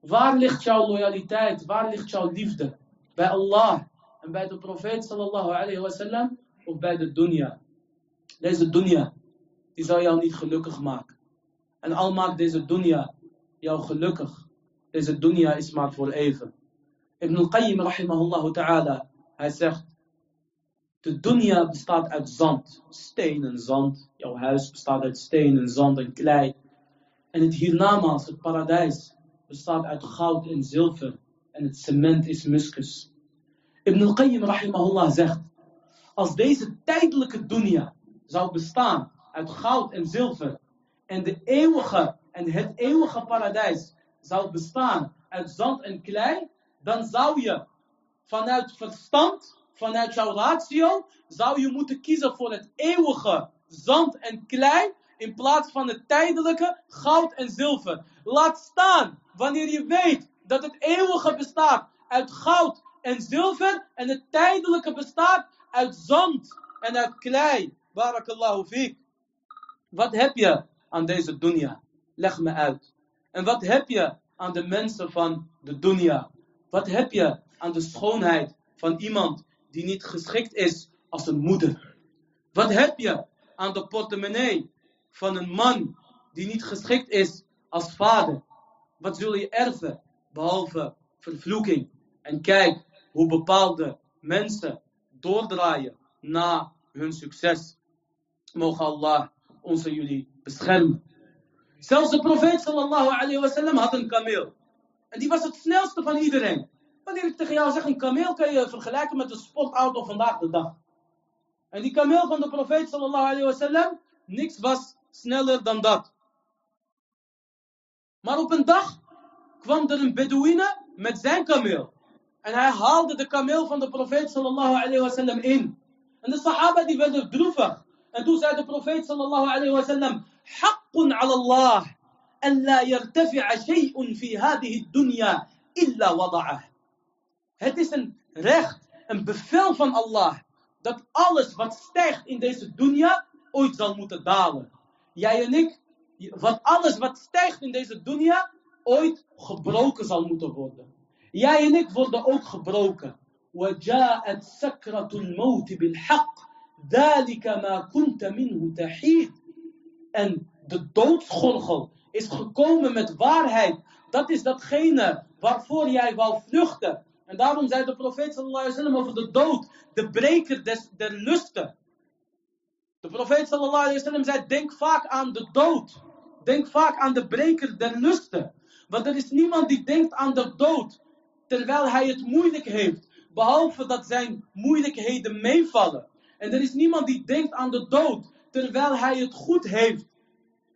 Speaker 1: Waar ligt jouw loyaliteit? Waar ligt jouw liefde? Bij Allah en bij de profeet sallallahu alayhi wasallam of bij de dunya? Deze dunya, die zal jou niet gelukkig maken. En al maakt deze dunya jou gelukkig, deze dunya is maar voor even. Ibn al-Qayyim rahimahullah ta'ala, hij zegt, de dunya bestaat uit zand, steen en zand. Jouw huis bestaat uit steen en zand en klei. En het hiernamaals, het paradijs, bestaat uit goud en zilver. En het cement is muskus. Ibn al-Qayyim rahimahullah zegt, als deze tijdelijke dunya zou bestaan uit goud en zilver. En de eeuwige en het eeuwige paradijs zou bestaan uit zand en klei, dan zou je vanuit verstand, vanuit jouw ratio, zou je moeten kiezen voor het eeuwige zand en klei in plaats van het tijdelijke goud en zilver. Laat staan wanneer je weet dat het eeuwige bestaat uit goud en zilver en het tijdelijke bestaat uit zand en uit klei. Barakallahu fiek. Wat heb je aan deze dunya? Leg me uit. En wat heb je aan de mensen van de dunya? Wat heb je aan de schoonheid van iemand die niet geschikt is als een moeder? Wat heb je aan de portemonnee van een man die niet geschikt is als vader? Wat zul je erven behalve vervloeking? En kijk hoe bepaalde mensen doordraaien na hun succes. Mogen Allah ons en jullie beschermen. Zelfs de profeet sallallahu had een kameel. En die was het snelste van iedereen. Wanneer ik tegen jou zeg, een kameel kan je vergelijken met een sportauto vandaag de dag. En die kameel van de profeet sallallahu alayhi wasallam, niks was sneller dan dat. Maar op een dag kwam er een Bedouine met zijn kameel. En hij haalde de kameel van de profeet sallallahu alayhi wasallam in. En de sahaba die werden droevig. En toen zei de profeet sallallahu alayhi wasallam, Haqqun ala Allah, en la yartafi'a shay'un fi hadihi dunya illa wada'ah. Het is een recht, een bevel van Allah, dat alles wat stijgt in deze dunya ooit zal moeten dalen. Jij en ik, wat alles wat stijgt in deze dunya ooit gebroken zal moeten worden. Jij en ik worden ook gebroken. وجاءت سكرة الموت بالحق ذلك ما كنت منه تحيد en de doodsgorgel is gekomen met waarheid. Dat is datgene waarvoor jij wou vluchten. En daarom zei de profeet sallallahu alaihi wasallam over de dood, de breker der lusten. De profeet sallallahu alaihi wasallam zei, denk vaak aan de dood. Denk vaak aan de breker der lusten. Want er is niemand die denkt aan de dood, terwijl hij het moeilijk heeft. Behalve dat zijn moeilijkheden meevallen. En er is niemand die denkt aan de dood, terwijl hij het goed heeft.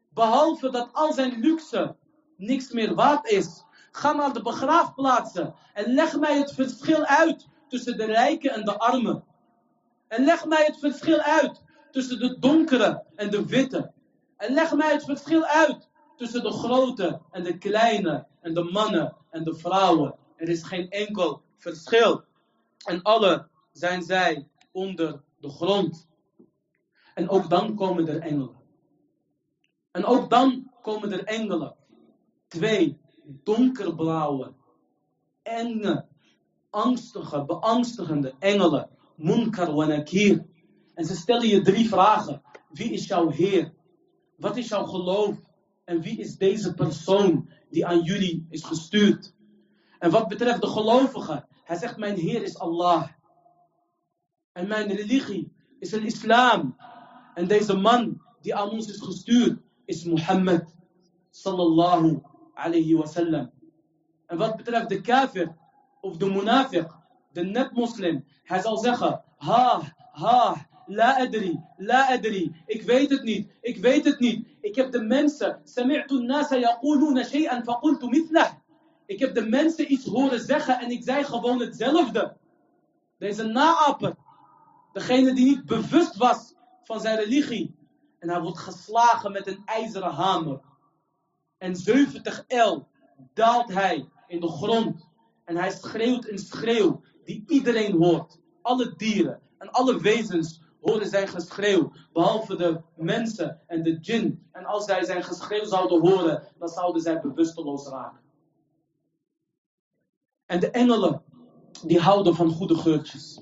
Speaker 1: Behalve dat al zijn luxe niks meer waard is. Ga naar de begraafplaatsen en leg mij het verschil uit tussen de rijken en de armen. En leg mij het verschil uit tussen de donkere en de witte. En leg mij het verschil uit tussen de grote en de kleine en de mannen en de vrouwen. Er is geen enkel verschil. En alle zijn zij onder de grond. En ook dan komen er engelen. En ook dan komen er engelen. Twee donkerblauwe, enge, angstige, beangstigende engelen. Munkar wa nakir. En ze stellen je drie vragen. Wie is jouw Heer? Wat is jouw geloof? En wie is deze persoon die aan jullie is gestuurd? En wat betreft de gelovigen, hij zegt: Mijn Heer is Allah. En mijn religie is een islam. En deze man die aan ons is gestuurd is Mohammed. Sallallahu alayhi wasallam. En wat betreft de kafir of de munafiq, de net-moslim, hij zal zeggen: Ha, ha, la adri, la adri. Ik weet het niet, ik weet het niet. Ik heb de mensen, sami'tu nasa yaquluna shay'an faqultu mithlah. Ik heb de mensen iets horen zeggen en ik zei gewoon hetzelfde. Deze naaper, degene die niet bewust was van zijn religie. En hij wordt geslagen met een ijzeren hamer. En 70 el daalt hij in de grond. En hij schreeuwt een schreeuw die iedereen hoort. Alle dieren en alle wezens horen zijn geschreeuw. Behalve de mensen en de djinn. En als zij zijn geschreeuw zouden horen, dan zouden zij bewusteloos raken. En de engelen, die houden van goede geurtjes.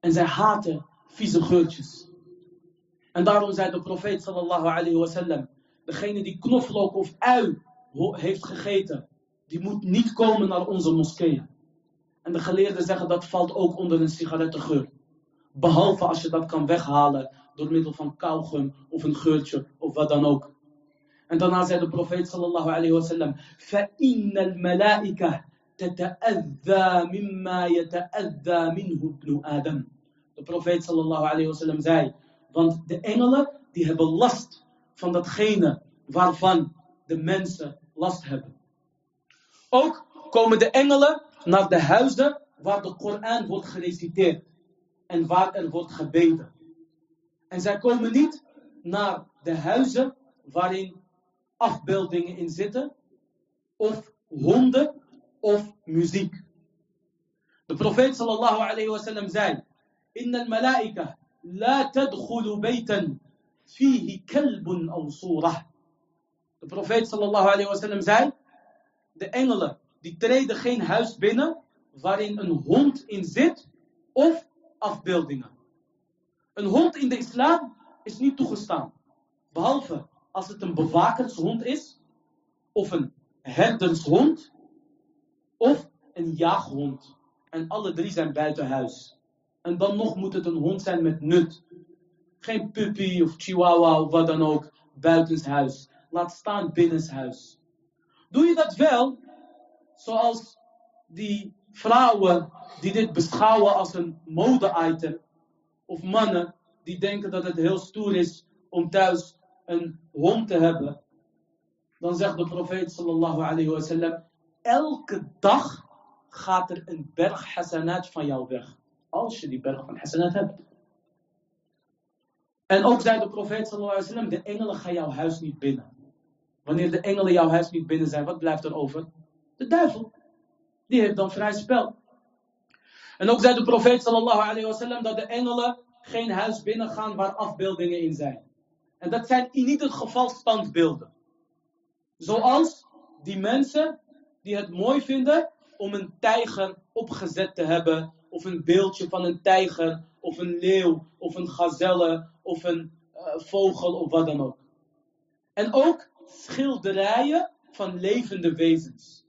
Speaker 1: En zij haten vieze geurtjes. En daarom zei de profeet sallallahu alayhi wasallam, degene die knoflook of ui heeft gegeten, die moet niet komen naar onze moskeeën. En de geleerden zeggen dat valt ook onder een sigarettengeur. Behalve als je dat kan weghalen door middel van kauwgum of een geurtje of wat dan ook. En daarna zei de profeet sallallahu alayhi wasallam, فَإِنَّ الْمَلَائِكَةِ تَتَأَذَّى مِمَّا يَتَأَذَّى مِنْهُ ابْنُ آدَمَ. de profeet sallallahu alayhi wasallam zei, want de engelen die hebben last van datgene waarvan de mensen last hebben. Ook komen de engelen naar de huizen waar de Koran wordt gereciteerd en waar er wordt gebeden. En zij komen niet naar de huizen waarin afbeeldingen in zitten, of honden, of muziek. De profeet sallallahu alayhi wasallam zei: Inna al-malaika la tadkhulu baytan fihi kalbun aw surah. De profeet sallallahu alayhi wasallam zei: De engelen die treden geen huis binnen waarin een hond in zit of afbeeldingen. Een hond in de islam is niet toegestaan. Behalve als het een bewakershond is, of een herdershond, of een jaaghond. En alle drie zijn buiten huis. En dan nog moet het een hond zijn met nut. Geen puppy of chihuahua of wat dan ook buitenshuis. Laat staan binnenshuis. Doe je dat wel, zoals die vrouwen die dit beschouwen als een mode-item, of mannen die denken dat het heel stoer is om thuis een hond te hebben, dan zegt de profeet sallallahu alayhi wasallam, elke dag gaat er een berg hasanat van jou weg. Als je die berg van hasanat hebt. En ook zei de profeet sallallahu alayhi wasallam, de engelen gaan jouw huis niet binnen. Wanneer de engelen jouw huis niet binnen zijn, wat blijft er over? De duivel. Die heeft dan vrij spel. En ook zei de profeet sallallahu alayhi wasallam dat de engelen geen huis binnengaan waar afbeeldingen in zijn. En dat zijn in ieder geval standbeelden. Zoals die mensen die het mooi vinden om een tijger opgezet te hebben, of een beeldje van een tijger, of een leeuw, of een gazelle, of een uh, vogel, of wat dan ook. En ook schilderijen van levende wezens.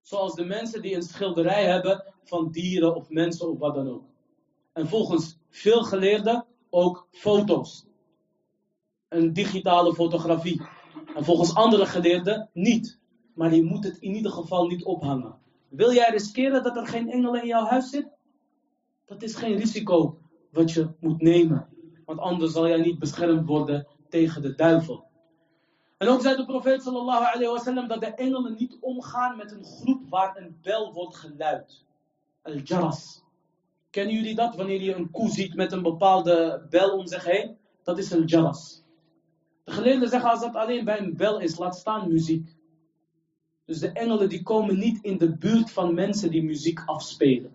Speaker 1: Zoals de mensen die een schilderij hebben van dieren of mensen of wat dan ook. En volgens veel geleerden ook foto's. Een digitale fotografie. En volgens andere geleerden niet. Maar je moet het in ieder geval niet ophangen. Wil jij riskeren dat er geen engelen in jouw huis zit? Dat is geen risico wat je moet nemen. Want anders zal jij niet beschermd worden tegen de duivel. En ook zei de profeet sallallahu alayhi wasallam dat de engelen niet omgaan met een groep waar een bel wordt geluid. Al-jaras. Kennen jullie dat? Wanneer je een koe ziet met een bepaalde bel om zich heen. Dat is een jaras. De geleerden zeggen als dat alleen bij een bel is, laat staan muziek. Dus de engelen die komen niet in de buurt van mensen die muziek afspelen.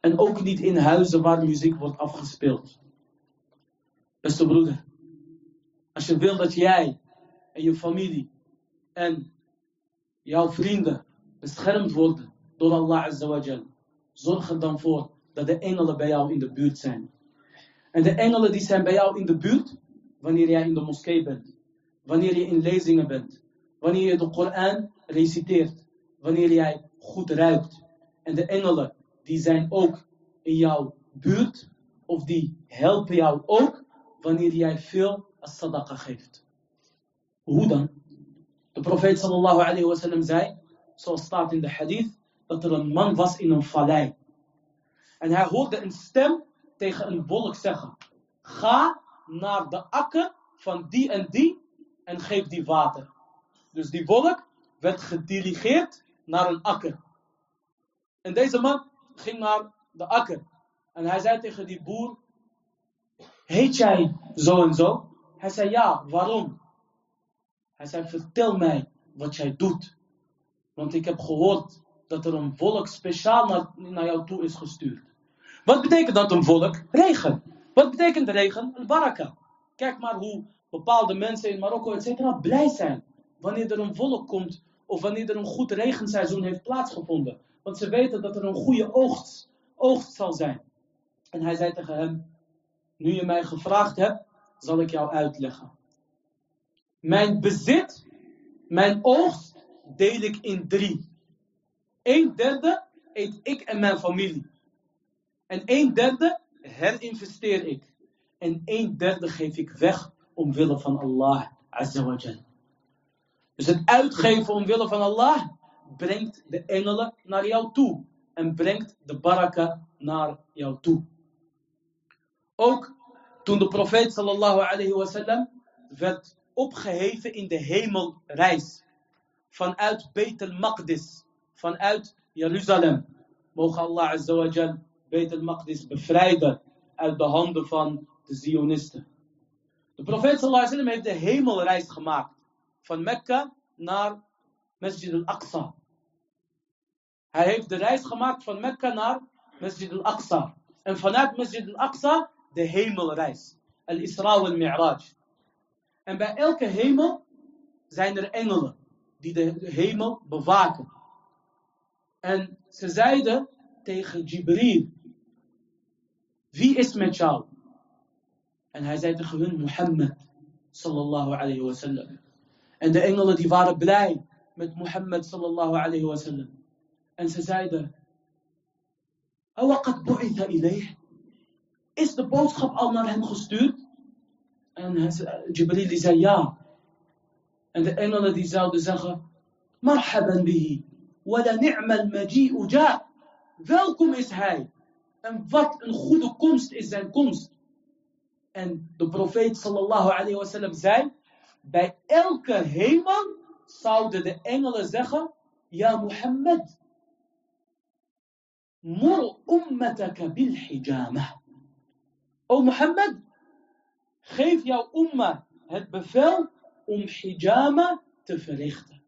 Speaker 1: En ook niet in huizen waar muziek wordt afgespeeld. Beste broeder, als je wil dat jij en je familie en jouw vrienden beschermd worden door Allah Azza zorg er dan voor dat de engelen bij jou in de buurt zijn. En de engelen die zijn bij jou in de buurt wanneer jij in de moskee bent, wanneer je in lezingen bent, wanneer je de Koran reciteert, wanneer jij goed ruikt. En de engelen die zijn ook in jouw buurt of die helpen jou ook wanneer jij veel as-sadaqa geeft. Hoe dan? De profeet sallallahu alayhi wa sallam zei, zoals staat in de hadith, dat er een man was in een vallei. En hij hoorde een stem tegen een wolk zeggen, ga naar de akker van die en die en geef die water. Dus die wolk werd gedirigeerd naar een akker. En deze man ging naar de akker. En hij zei tegen die boer, heet jij zo en zo? Hij zei ja, waarom? Hij zei, vertel mij wat jij doet. Want ik heb gehoord dat er een volk speciaal naar, naar jou toe is gestuurd. Wat betekent dat een volk? Regen. Wat betekent regen? Een baraka. Kijk maar hoe bepaalde mensen in Marokko, etc. blij zijn wanneer er een volk komt of wanneer er een goed regenseizoen heeft plaatsgevonden. Want ze weten dat er een goede oogst, oogst zal zijn. En hij zei tegen hem, nu je mij gevraagd hebt, zal ik jou uitleggen. Mijn bezit, mijn oogst, deel ik in drie. Een derde eet ik en mijn familie. En een derde herinvesteer ik. En een derde geef ik weg omwille van Allah Azza Dus het uitgeven omwille van Allah brengt de engelen naar jou toe. En brengt de baraka naar jou toe. Ook toen de profeet sallallahu alayhi wasallam werd opgeheven in de hemelreis. Vanuit Beit al-Maqdis. Vanuit Jeruzalem. Mogen Allah azza wa jal Beit al-Maqdis bevrijden uit de handen van de Zionisten. De profeet sallallahu alayhi wasallam heeft de hemelreis gemaakt. Van Mekka naar Masjid al-Aqsa. Hij heeft de reis gemaakt van Mekka naar Masjid al-Aqsa. En vanuit Masjid al-Aqsa de hemelreis. Al-Isra wal-Mi'raj. En bij elke hemel zijn er engelen die de hemel bewaken. En ze zeiden tegen Jibril, wie is met jou? En hij zei tegen hun, Mohammed, sallallahu alayhi wa sallam. En de engelen die waren blij met Mohammed sallallahu alayhi wa sallam. En ze zeiden, Awaqat bu'itha ilayh. Is de boodschap al naar hem gestuurd? En Jibril die zei ja. En de engelen die zouden zeggen, Marhaban bihi. Wala ni'mal maji'u ja. Welkom is hij. En wat een goede komst is zijn komst. En de profeet sallallahu alayhi wa sallam zei, bij elke hemel zouden de engelen zeggen, Ja Mohammed, mur ummataka bil hijama. O Mohammed, geef jouw umma het bevel om hijama te verrichten.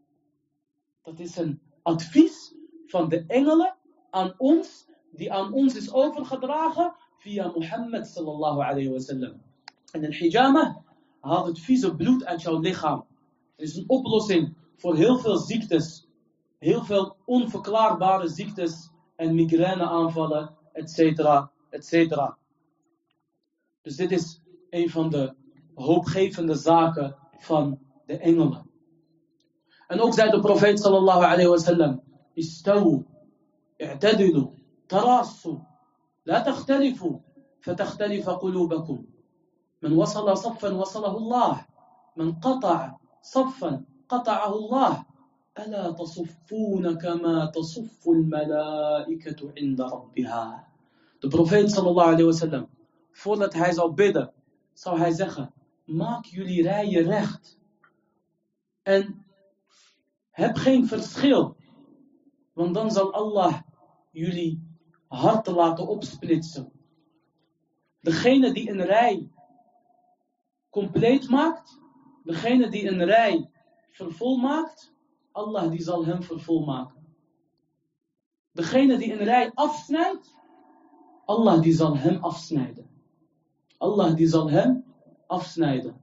Speaker 1: Dat is een advies van de engelen aan ons, die aan ons is overgedragen via Mohammed sallallahu alayhi wa sallam. En een hijama Haalt het vieze bloed uit jouw lichaam. Het is een oplossing voor heel veel ziektes, heel veel onverklaarbare ziektes en migraineaanvallen, etcetera, etcetera. Dus dit is een van de hoopgevende zaken van de engelen. En ook zei de profeet sallallahu alayhi wa sallam, istawu, i'tadilu, la takhtalifu, qulubakum. من وصل صفا وصله الله من قطع صفا قطعه الله ألا تصفون كما تصف الملائكة عند ربها De profeet sallallahu alayhi wa sallam, voordat hij zou bidden, zou hij zeggen, maak jullie rijen recht. En heb geen verschil, want dan zal Allah jullie harten laten opsplitsen. Degene die een rij compleet maakt, degene die een rij vervol maakt, Allah die zal hem vervol maken. Degene die een rij afsnijdt, Allah die zal hem afsnijden. Allah die zal hem afsnijden.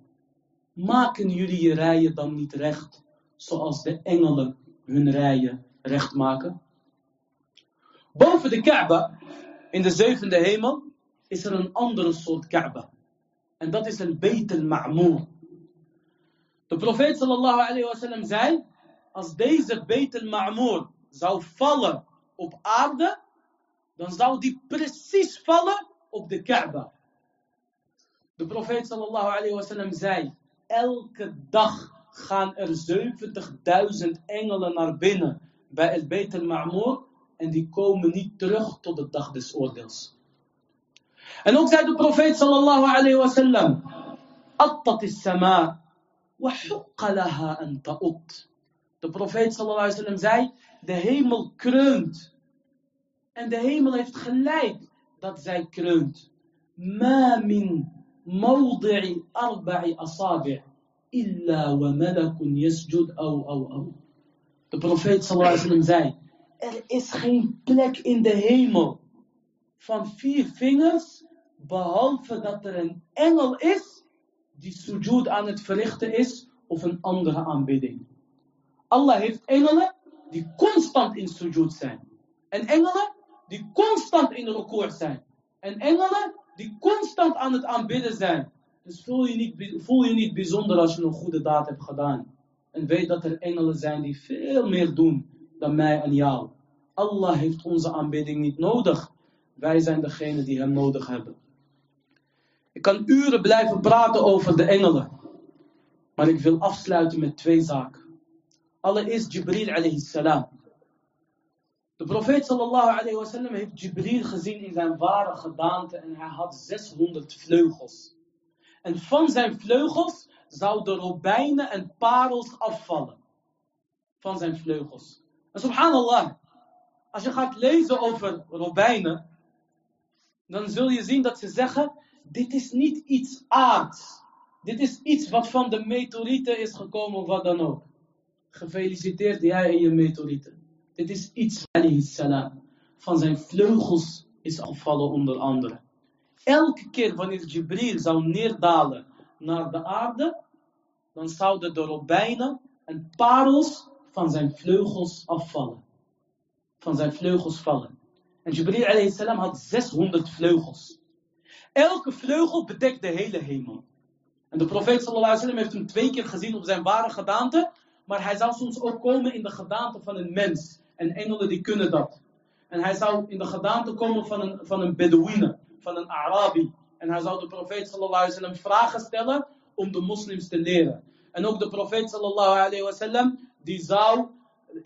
Speaker 1: Maken jullie je rijen dan niet recht, zoals de engelen hun rijen recht maken? Boven de Kaaba, in de zevende hemel, is er een andere soort Kaaba. En dat is een Beit al-Ma'moor. De profeet sallallahu alayhi wa sallam zei, als deze Beit al-Ma'moor zou vallen op aarde, dan zou die precies vallen op de Kaaba. De profeet sallallahu alayhi wa sallam zei, elke dag gaan er 70.000 engelen naar binnen bij het Beit al-Ma'moor en die komen niet terug tot de dag des oordeels. En ook zei de profeet sallallahu alayhi wa sallam, Attat is sama, wa hukka laha an ta'ut. De profeet sallallahu alayhi wa sallam zei, de hemel kreunt. En de hemel heeft gelijk dat zij kreunt. Ma min mawdi'i arba'i asabi' illa wa malakun yasjud au au au. De profeet sallallahu alayhi wa sallam zei, er is geen plek in de hemel van vier vingers, behalve dat er een engel is die sujud aan het verrichten is of een andere aanbidding. Allah heeft engelen die constant in sujud zijn. En engelen die constant in record zijn. En engelen die constant aan het aanbidden zijn. Dus voel je, niet, voel je niet bijzonder als je een goede daad hebt gedaan. En weet dat er engelen zijn die veel meer doen dan mij en jou. Allah heeft onze aanbidding niet nodig. Wij zijn degene die hem nodig hebben. Ik kan uren blijven praten over de engelen. Maar ik wil afsluiten met twee zaken. Allereerst Jibril alayhi salam. De profeet sallallahu alayhi wa sallam heeft Jibril gezien in zijn ware gedaante en hij had 600 vleugels. En van zijn vleugels zouden robijnen en parels afvallen. Van zijn vleugels. En subhanallah, als je gaat lezen over robijnen, dan zul je zien dat ze zeggen, dit is niet iets aards. Dit is iets wat van de meteorieten is gekomen of wat dan ook. Gefeliciteerd jij en je meteorieten. Dit is iets salam, van zijn vleugels is afvallen onder andere. Elke keer wanneer Jibril zou neerdalen naar de aarde, dan zouden de robijnen en parels van zijn vleugels afvallen. Van zijn vleugels vallen. En Jibril salam had 600 vleugels. Elke vleugel bedekt de hele hemel. En de profeet wasallam heeft hem twee keer gezien op zijn ware gedaante. Maar hij zou soms ook komen in de gedaante van een mens. En engelen die kunnen dat. En hij zou in de gedaante komen van een, van een Bedouine, van een Arabi. En hij zou de profeet sallallahu wasallam vragen stellen om de moslims te leren. En ook de profeet sallallahu alaihi wasallam, die zou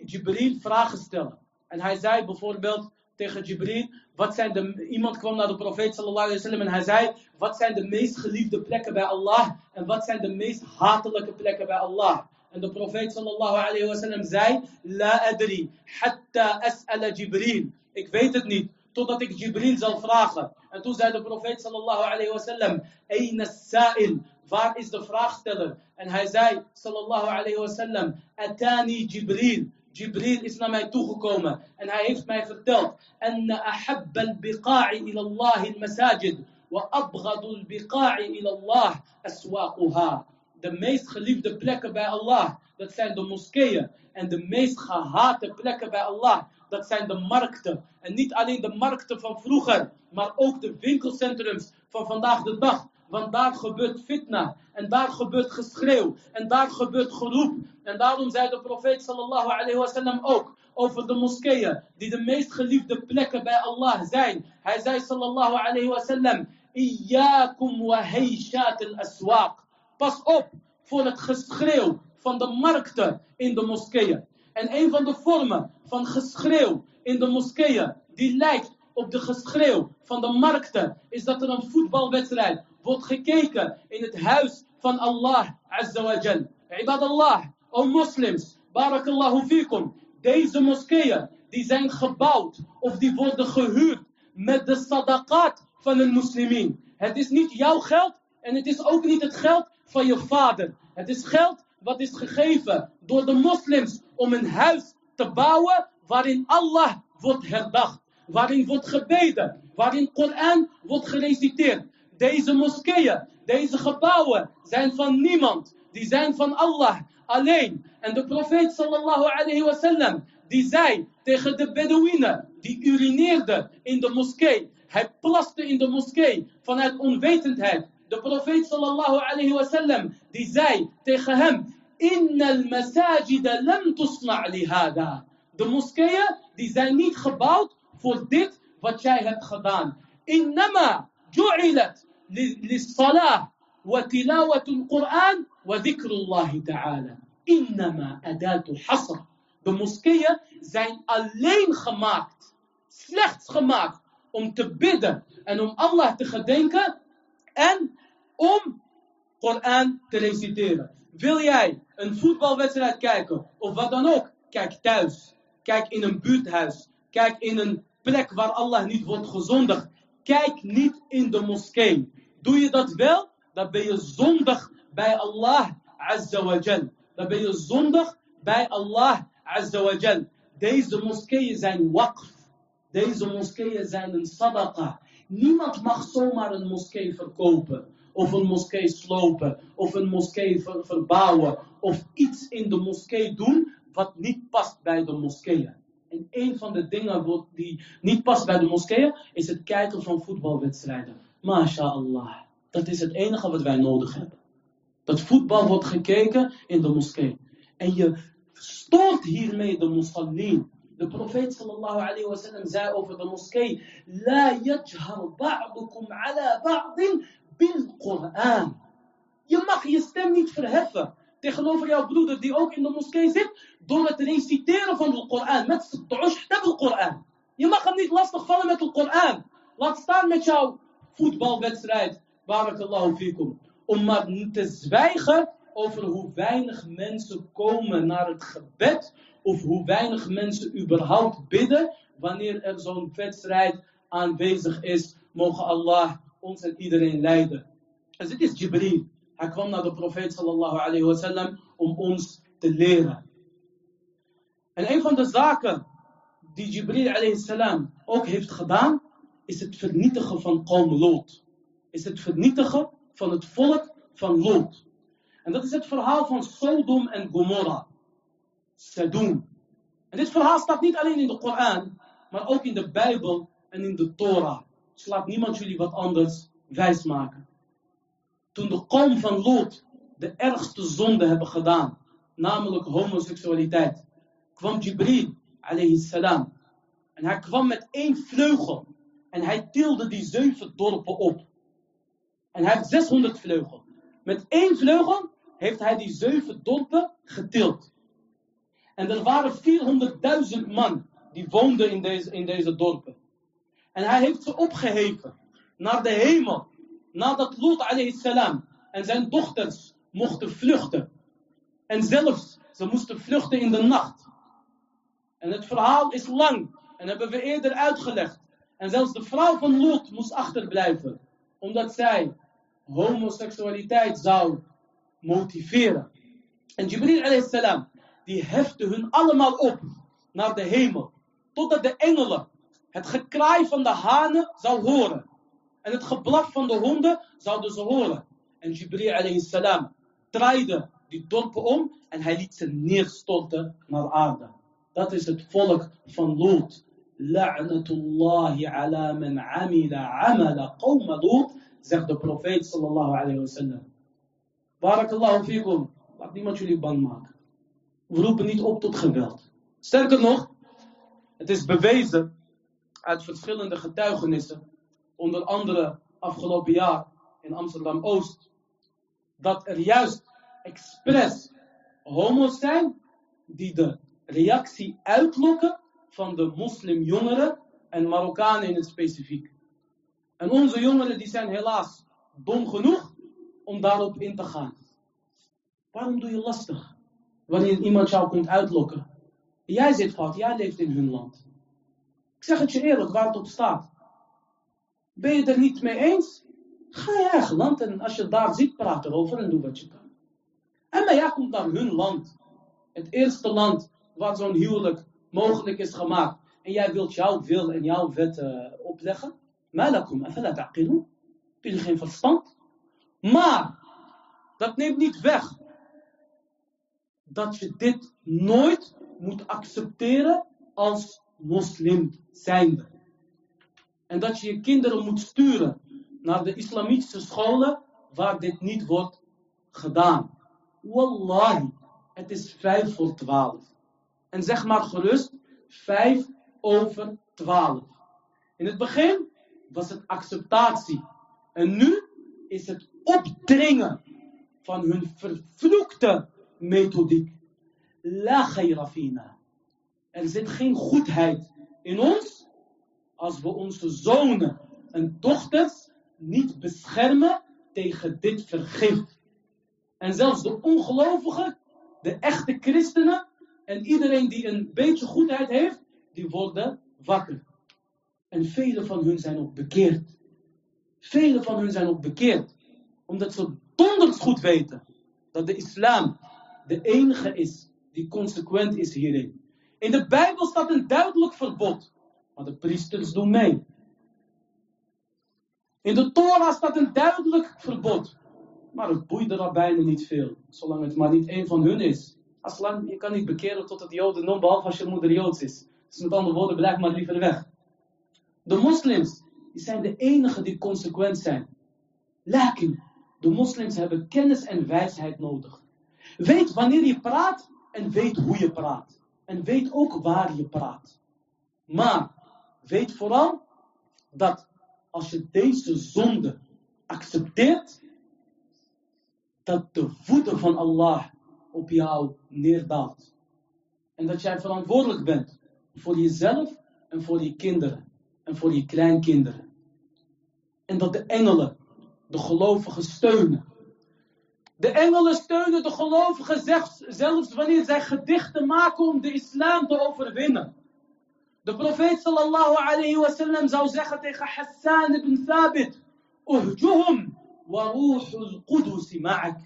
Speaker 1: Jibril vragen stellen. En hij zei bijvoorbeeld tegen Jibril, wat zijn de, iemand kwam naar de profeet sallallahu alaihi wasallam en hij zei, wat zijn de meest geliefde plekken bij Allah en wat zijn de meest hatelijke plekken bij Allah. En de profeet sallallahu alaihi wasallam zei, la adri, hatta as'ala Jibril. Ik weet het niet, totdat ik Jibril zal vragen. En toen zei de profeet sallallahu alayhi wa sallam, Aina sa'il, waar is de vraagsteller? En hij zei sallallahu alayhi wa sallam, Atani Jibril. Jibril is naar mij toegekomen en hij heeft mij verteld, Anna ahabba al-biqa'i ila Allah al-masajid, wa abghadu al-biqa'i ila Allah aswaquha. De meest geliefde plekken bij Allah, dat zijn de moskeeën. En de meest gehate plekken bij Allah, dat zijn de markten. En niet alleen de markten van vroeger, maar ook de winkelcentrums van vandaag de dag. Want daar gebeurt fitna. En daar gebeurt geschreeuw. En daar gebeurt geroep. En daarom zei de profeet sallallahu alayhi wasallam ook over de moskeeën. Die de meest geliefde plekken bij Allah zijn. Hij zei sallallahu alayhi wasallam. Iyyakum wa heyshat al-aswaq. Pas op voor het geschreeuw van de markten in de moskeeën. En een van de vormen van geschreeuw in de moskeeën, die lijkt op de geschreeuw van de markten, is dat er een voetbalwedstrijd wordt gekeken in het huis van Allah Azza wa Jal. Ibadallah, o moslims, barakallahu fikum. Deze moskeeën, die zijn gebouwd of die worden gehuurd met de sadaqat van een moslimin. Het is niet jouw geld en het is ook niet het geld van je vader. Het is geld wat is gegeven door de moslims om een huis te bouwen waarin Allah wordt herdacht, waarin wordt gebeden, waarin Koran wordt gereciteerd. Deze moskeeën, deze gebouwen zijn van niemand, die zijn van Allah alleen. En de profeet sallallahu alayhi wasallam, die zei tegen de Bedouinen, die urineerden in de moskee. Hij plaste in de moskee vanuit onwetendheid. De profeet sallallahu alayhi wasallam, die zei tegen hem, Inna al-masajida lam tusna' lihada. De moskeeën, die zijn niet gebouwd voor dit wat jij hebt gedaan. Innama ju'ilat للصلاة وتلاوة القرآن وذكر الله تعالى. إنما أداة حصر. De moskeeën zijn alleen gemaakt, slechts gemaakt, om te bidden en om Allah te gedenken en om Koran te reciteren. Wil jij een voetbalwedstrijd kijken of wat dan ook? Kijk thuis. Kijk in een buurthuis. Kijk in een plek waar Allah niet wordt gezondigd. Kijk niet in de moskee. Doe je dat wel, dan ben je zondig bij Allah Azza wa Jal. Dan ben je zondig bij Allah Azza wa Jal. Deze moskeeën zijn waqf. Deze moskeeën zijn een sadaqa. Niemand mag zomaar een moskee verkopen. Of een moskee slopen. Of een moskee ver verbouwen. Of iets in de moskee doen wat niet past bij de moskeeën. En een van de dingen die niet past bij de moskeeën is het kijken van voetbalwedstrijden. MashaAllah. Dat is het enige wat wij nodig hebben. Dat voetbal wordt gekeken in de moskee. En je stoort hiermee de mosallin. De profeet sallallahu alayhi wa sallam zei over de moskee. La yajhar ba'dukum ala ba'din bil Qur'an. Je mag je stem niet verheffen tegenover jouw broeder die ook in de moskee zit, door het reciteren van de Koran, met de Koran. Je mag hem niet lastigvallen met de Koran. Laat staan met jouw voetbalwedstrijd, barakallahu fikum. Om maar te zwijgen over hoe weinig mensen komen naar het gebed, of hoe weinig mensen überhaupt bidden, wanneer er zo'n wedstrijd aanwezig is. Mogen Allah ons en iedereen leiden. En dit is Jibril. Hij kwam naar de profeet sallallahu alayhi wa sallam om ons te leren. En een van de zaken die Jibril alayhi salam ook heeft gedaan, is het vernietigen van Qawm Lot. Is het vernietigen van het volk van Lot. En dat is het verhaal van Sodom en Gomorra. Sadum. En dit verhaal staat niet alleen in de Koran, maar ook in de Bijbel en in de Torah. Dus laat niemand jullie wat anders wijsmaken. Toen de kom van Lot de ergste zonde hebben gedaan, namelijk homoseksualiteit, kwam Jibril alayhi salam. En hij kwam met één vleugel. En hij tilde die zeven dorpen op. En hij heeft 600 vleugel. Met één vleugel heeft hij die zeven dorpen getild. En er waren 400.000 man die woonden in deze, in deze dorpen. En hij heeft ze opgeheven naar de hemel. Nadat Lot salam en zijn dochters mochten vluchten. En zelfs, ze moesten vluchten in de nacht. En het verhaal is lang. En hebben we eerder uitgelegd. En zelfs de vrouw van Lot moest achterblijven. Omdat zij homoseksualiteit zou motiveren. En Jibril salam die hefte hun allemaal op naar de hemel. Totdat de engelen het gekraai van de hanen zou horen. En het geblaf van de honden zouden ze horen. En Jibril salam draaide die dorpen om en hij liet ze neerstorten naar aarde. Dat is het volk van Lot. La'natullahi ala man amila amala qawma Lot, zegt de profeet sallallahu alayhi wa sallam. Barakallahu fikum. Laat niemand jullie bang maken. We roepen niet op tot geweld. Sterker nog, het is bewezen uit verschillende getuigenissen, onder andere afgelopen jaar in Amsterdam Oost, dat er juist expres homo's zijn die de reactie uitlokken van de moslimjongeren en Marokkanen in het specifiek. En onze jongeren die zijn helaas dom genoeg om daarop in te gaan. Waarom doe je lastig wanneer iemand jou komt uitlokken? Jij zit fout, jij leeft in hun land. Ik zeg het je eerlijk, waar het op staat. Ben je er niet mee eens? Ga je eigen land en als je daar ziet, praat erover en doe wat je kan. En maar jij komt naar hun land. Het eerste land waar zo'n huwelijk mogelijk is gemaakt. En jij wilt jouw wil en jouw wet uh, opleggen. Malakum, afala ta'qilun. Heb je geen verstand? Maar, dat neemt niet weg dat je dit nooit moet accepteren als moslim zijnde. En dat je je kinderen moet sturen naar de islamitische scholen waar dit niet wordt gedaan. Wallahi, het is vijf voor twaalf. En zeg maar gerust, vijf over twaalf. In het begin was het acceptatie. En nu is het opdringen van hun vervloekte methodiek. La fina. Er zit geen goedheid in ons als we onze zonen en dochters niet beschermen tegen dit vergif. En zelfs de ongelovigen, de echte christenen en iedereen die een beetje goedheid heeft, die worden wakker. En vele van hun zijn ook bekeerd. Vele van hun zijn ook bekeerd. Omdat ze donders goed weten dat de islam de enige is die consequent is hierin. In de Bijbel staat een duidelijk verbod, maar de priesters doen mee. In de Torah staat een duidelijk verbod, maar het boeit de rabbijnen niet veel, zolang het maar niet één van hun is. Aslan, je kan niet bekeren tot het Jodendom, behalve als je moeder Joods is. Dus met andere woorden, blijf maar liever weg. De moslims, die zijn de enigen die consequent zijn. Lakin, de moslims hebben kennis en wijsheid nodig. Weet wanneer je praat en weet hoe je praat. En weet ook waar je praat. Maar weet vooral dat als je deze zonde accepteert, dat de voeten van Allah op jou neerdaalt. En dat jij verantwoordelijk bent voor jezelf en voor je kinderen en voor je kleinkinderen. En dat de engelen de gelovigen steunen de engelen steunen de gelovigen zelfs wanneer zij gedichten maken om de islam te overwinnen. De profeet sallallahu alayhi wa sallam zou zeggen tegen Hassan ibn Thabit, Uhjuhum wa ruhul qudus ma'ak.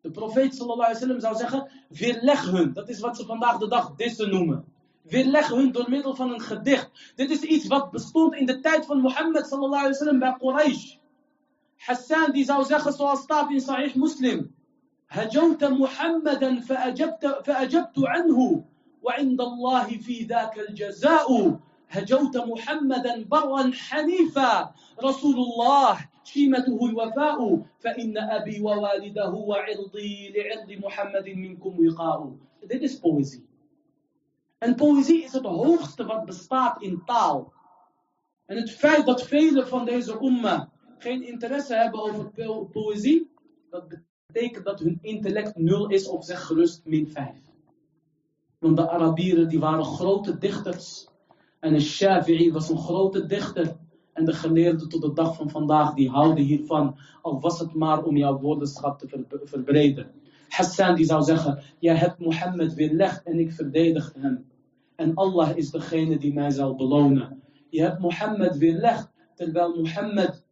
Speaker 1: De profeet sallallahu alayhi wa sallam zou zeggen, weerleg hun. Dat is wat ze vandaag de dag dissen noemen. Weerleg hun door middel van een gedicht. Dit is iets wat bestond in de tijd van Mohammed sallallahu alayhi wa sallam bij Quraysh. Hassan die zou zeggen zoals staat in Sahih Muslim. هجوت فأجبت, فأجبت عنه وعند الله في ذاك الجزاء هجوت محمدا برا حنيفا رسول الله شيمته الوفاء فإن أبي ووالده وعرضي لعرض محمد منكم وقاء Dit is poëzie. En poëzie is het hoogste wat bestaat in taal. En het feit dat velen van deze umma geen interesse hebben over po poëzie, dat betekent dat hun intellect nul is of zeg gerust min 5. Want de Arabieren die waren grote dichters. En Shafi'i was een grote dichter. En de geleerden tot de dag van vandaag, die houden hiervan. Al was het maar om jouw woordenschap te verbreden. Hassan die zou zeggen, jij hebt Mohammed weerlegd en ik verdedig hem. En Allah is degene die mij zal belonen. Je hebt Mohammed weerlegd, terwijl Mohammed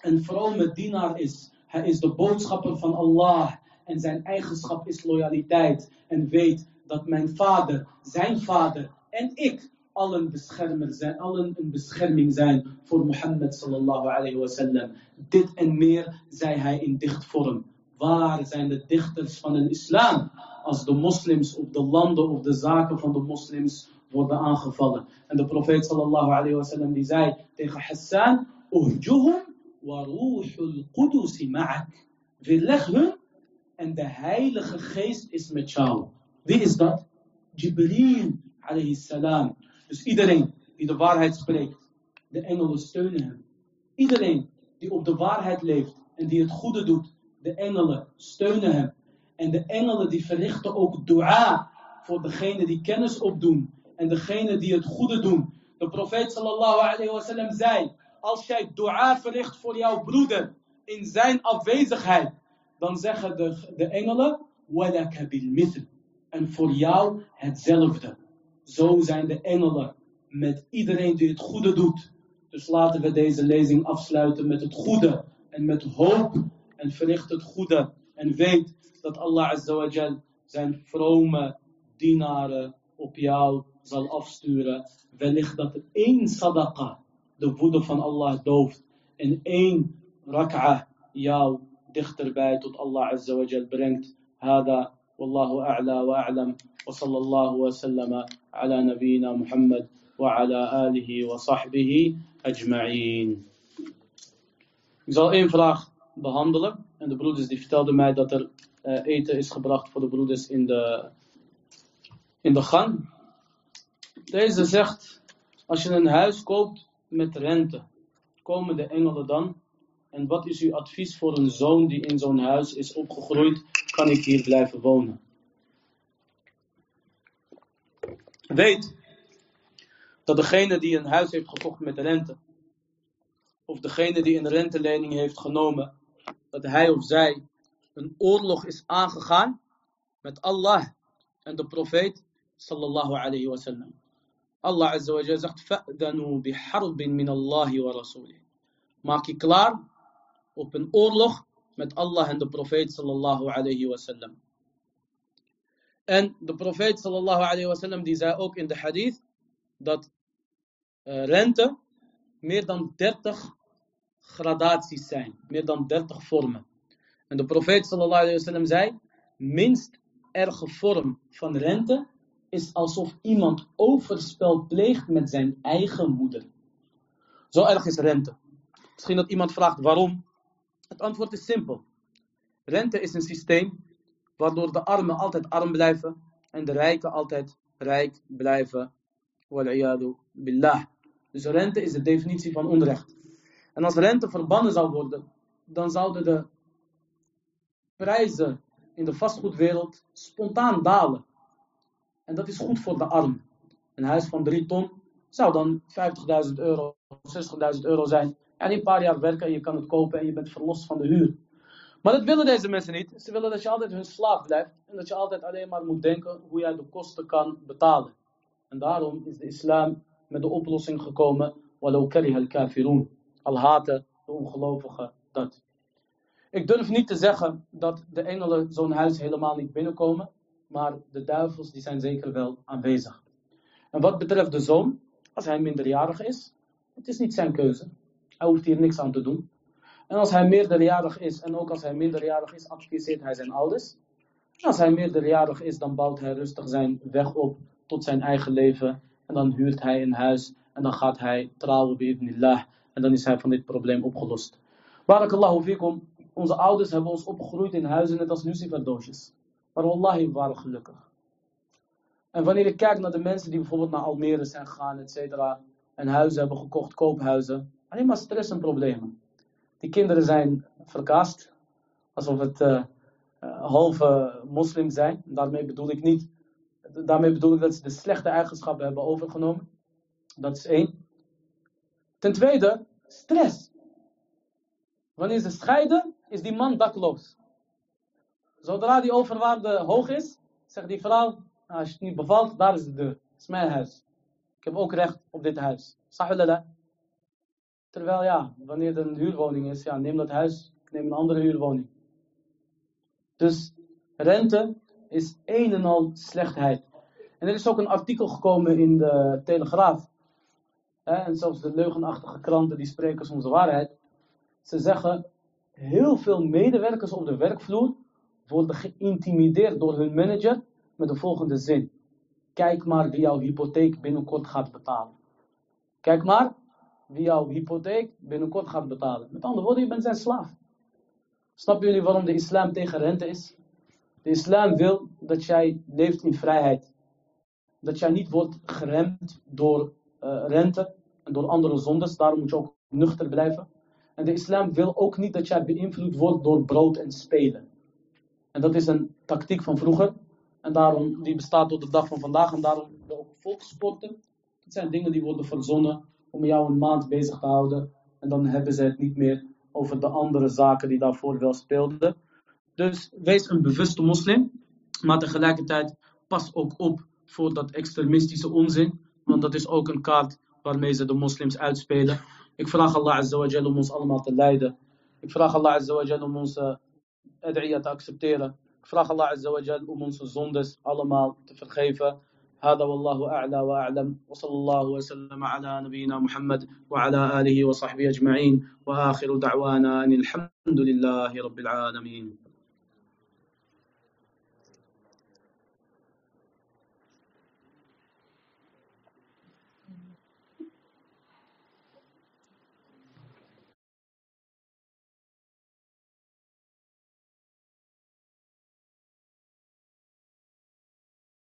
Speaker 1: een vrome dienaar is. Hij is de boodschapper van Allah. En zijn eigenschap is loyaliteit. En weet dat mijn vader, zijn vader en ik allen, beschermer zijn, allen een bescherming zijn voor Mohammed sallallahu alayhi wasallam. Dit en meer zei hij in dichtvorm. Waar zijn de dichters van de islam als de moslims op de landen of de zaken van de moslims worden aangevallen? En de profeet sallallahu alayhi wasallam die zei tegen Hassan, Uhjuhum wa ruhul qudusi ma'ak. Hun en de heilige geest is met jou. Wie is dat? Jibril alayhi salam. Dus iedereen die de waarheid spreekt, de engelen steunen hem. Iedereen die op de waarheid leeft en die het goede doet, de engelen steunen hem. En de engelen die verrichten ook dua voor degene die kennis opdoen en degene die het goede doen. De profeet sallallahu alayhi wasallam zei, als jij dua verricht voor jouw broeder in zijn afwezigheid, dan zeggen de, de engelen, walaka bil En voor jou hetzelfde. Zo zijn de engelen met iedereen die het goede doet. Dus laten we deze lezing afsluiten met het goede en met hoop en verricht het goede en weet dat Allah Azza zijn vrome dienaren op jou zal afsturen. Wellicht dat één sadaqa de woede van Allah dooft en één rak'a jou dichterbij tot Allah Azza wa brengt. Hada wa sallallahu wa sallama ala nabiyyina Muhammad wa ala alihi wa sahbihi ajma'in. Ik zal één vraag behandelen. En de broeders die vertelden mij dat er uh, eten is gebracht voor de broeders in de, in de gang. Deze zegt, als je een huis koopt met rente, komen de engelen dan? En wat is uw advies voor een zoon die in zo'n huis is opgegroeid? kan ik hier blijven wonen. Weet dat degene die een huis heeft gekocht met rente, of degene die een rentelening heeft genomen, dat hij of zij een oorlog is aangegaan met Allah en de profeet sallallahu alayhi wa sallam. Allah azza zegt: "Fa'danu min Allahi wa. Maak je klaar op een oorlog met Allah en de profeet sallallahu alayhi wa sallam. En de profeet sallallahu alayhi wa sallam die zei ook in de hadith dat uh, rente meer dan 30 gradaties zijn, meer dan 30 vormen. En de profeet sallallahu alayhi wa sallam zei, minst erge vorm van rente is alsof iemand overspel pleegt met zijn eigen moeder. Zo erg is rente. Misschien dat iemand vraagt waarom. Het antwoord is simpel. Rente is een systeem waardoor de armen altijd arm blijven en de rijken altijd rijk blijven. Billah. Dus rente is de definitie van onrecht. En als rente verbannen zou worden, dan zouden de prijzen in de vastgoedwereld spontaan dalen. En dat is goed voor de arm. Een huis van 3 ton zou dan 50.000 euro, 60.000 euro zijn. En een paar jaar werken en je kan het kopen en je bent verlost van de huur. Maar dat willen deze mensen niet. Ze willen dat je altijd hun slaaf blijft. En dat je altijd alleen maar moet denken hoe jij de kosten kan betalen. En daarom is de islam met de oplossing gekomen. Kariha al de ongelovigen dat. Ik durf niet te zeggen dat de engelen zo'n huis helemaal niet binnenkomen. Maar de duivels die zijn zeker wel aanwezig. En wat betreft de zoon, als hij minderjarig is, het is niet zijn keuze. Hij hoeft hier niks aan te doen. En als hij meerderjarig is, en ook als hij minderjarig is, adviseert hij zijn ouders. En als hij meerderjarig is, dan bouwt hij rustig zijn weg op tot zijn eigen leven. En dan huurt hij een huis. En dan gaat hij trouwen bi'idnillah. En dan is hij van dit probleem opgelost. Barakallahu fikum. Onze ouders hebben ons opgegroeid in huizen net als luciferdoosjes. Maar wallahi, we waren gelukkig. En wanneer ik kijk naar de mensen die bijvoorbeeld naar Almere zijn gegaan, et cetera. En huizen hebben gekocht, koophuizen. Alleen maar stress en problemen. Die kinderen zijn verkast. Alsof het uh, halve moslim zijn. Daarmee bedoel ik niet daarmee bedoel ik dat ze de slechte eigenschappen hebben overgenomen. Dat is één. Ten tweede, stress. Wanneer ze scheiden, is die man dakloos. Zodra die overwaarde hoog is, zegt die vrouw, nou, als je het niet bevalt, daar is de deur. Dat is mijn huis. Ik heb ook recht op dit huis. Sahulala. Terwijl ja, wanneer er een huurwoning is, ja, neem dat huis, neem een andere huurwoning. Dus rente is een en al slechtheid. En er is ook een artikel gekomen in de Telegraaf. Hè, en zelfs de leugenachtige kranten die spreken soms de waarheid. Ze zeggen, heel veel medewerkers op de werkvloer worden geïntimideerd door hun manager met de volgende zin. Kijk maar wie jouw hypotheek binnenkort gaat betalen. Kijk maar jouw hypotheek binnenkort gaat betalen. Met andere woorden, je bent zijn slaaf. Snappen jullie waarom de islam tegen rente is? De islam wil dat jij leeft in vrijheid. Dat jij niet wordt geremd door uh, rente en door andere zondes. Daarom moet je ook nuchter blijven. En de islam wil ook niet dat jij beïnvloed wordt door brood en spelen. En dat is een tactiek van vroeger. En daarom, die bestaat tot de dag van vandaag. En daarom ook volkssporten. Het zijn dingen die worden verzonnen om jou een maand bezig te houden. En dan hebben ze het niet meer over de andere zaken die daarvoor wel speelden. Dus wees een bewuste moslim. Maar tegelijkertijd pas ook op voor dat extremistische onzin. Want dat is ook een kaart waarmee ze de moslims uitspelen. Ik vraag Allah Azza wa Jal om ons allemaal te leiden. Ik vraag Allah Azza wa Jal om onze ad'iyah te accepteren. Ik vraag Allah Azza wa Jal om onze zondes allemaal te vergeven. هذا والله أعلى وأعلم. وصلى الله وسلم على نبينا محمد وعلى آله وصحبه أجمعين. وآخر دعوانا أن الحمد لله رب العالمين.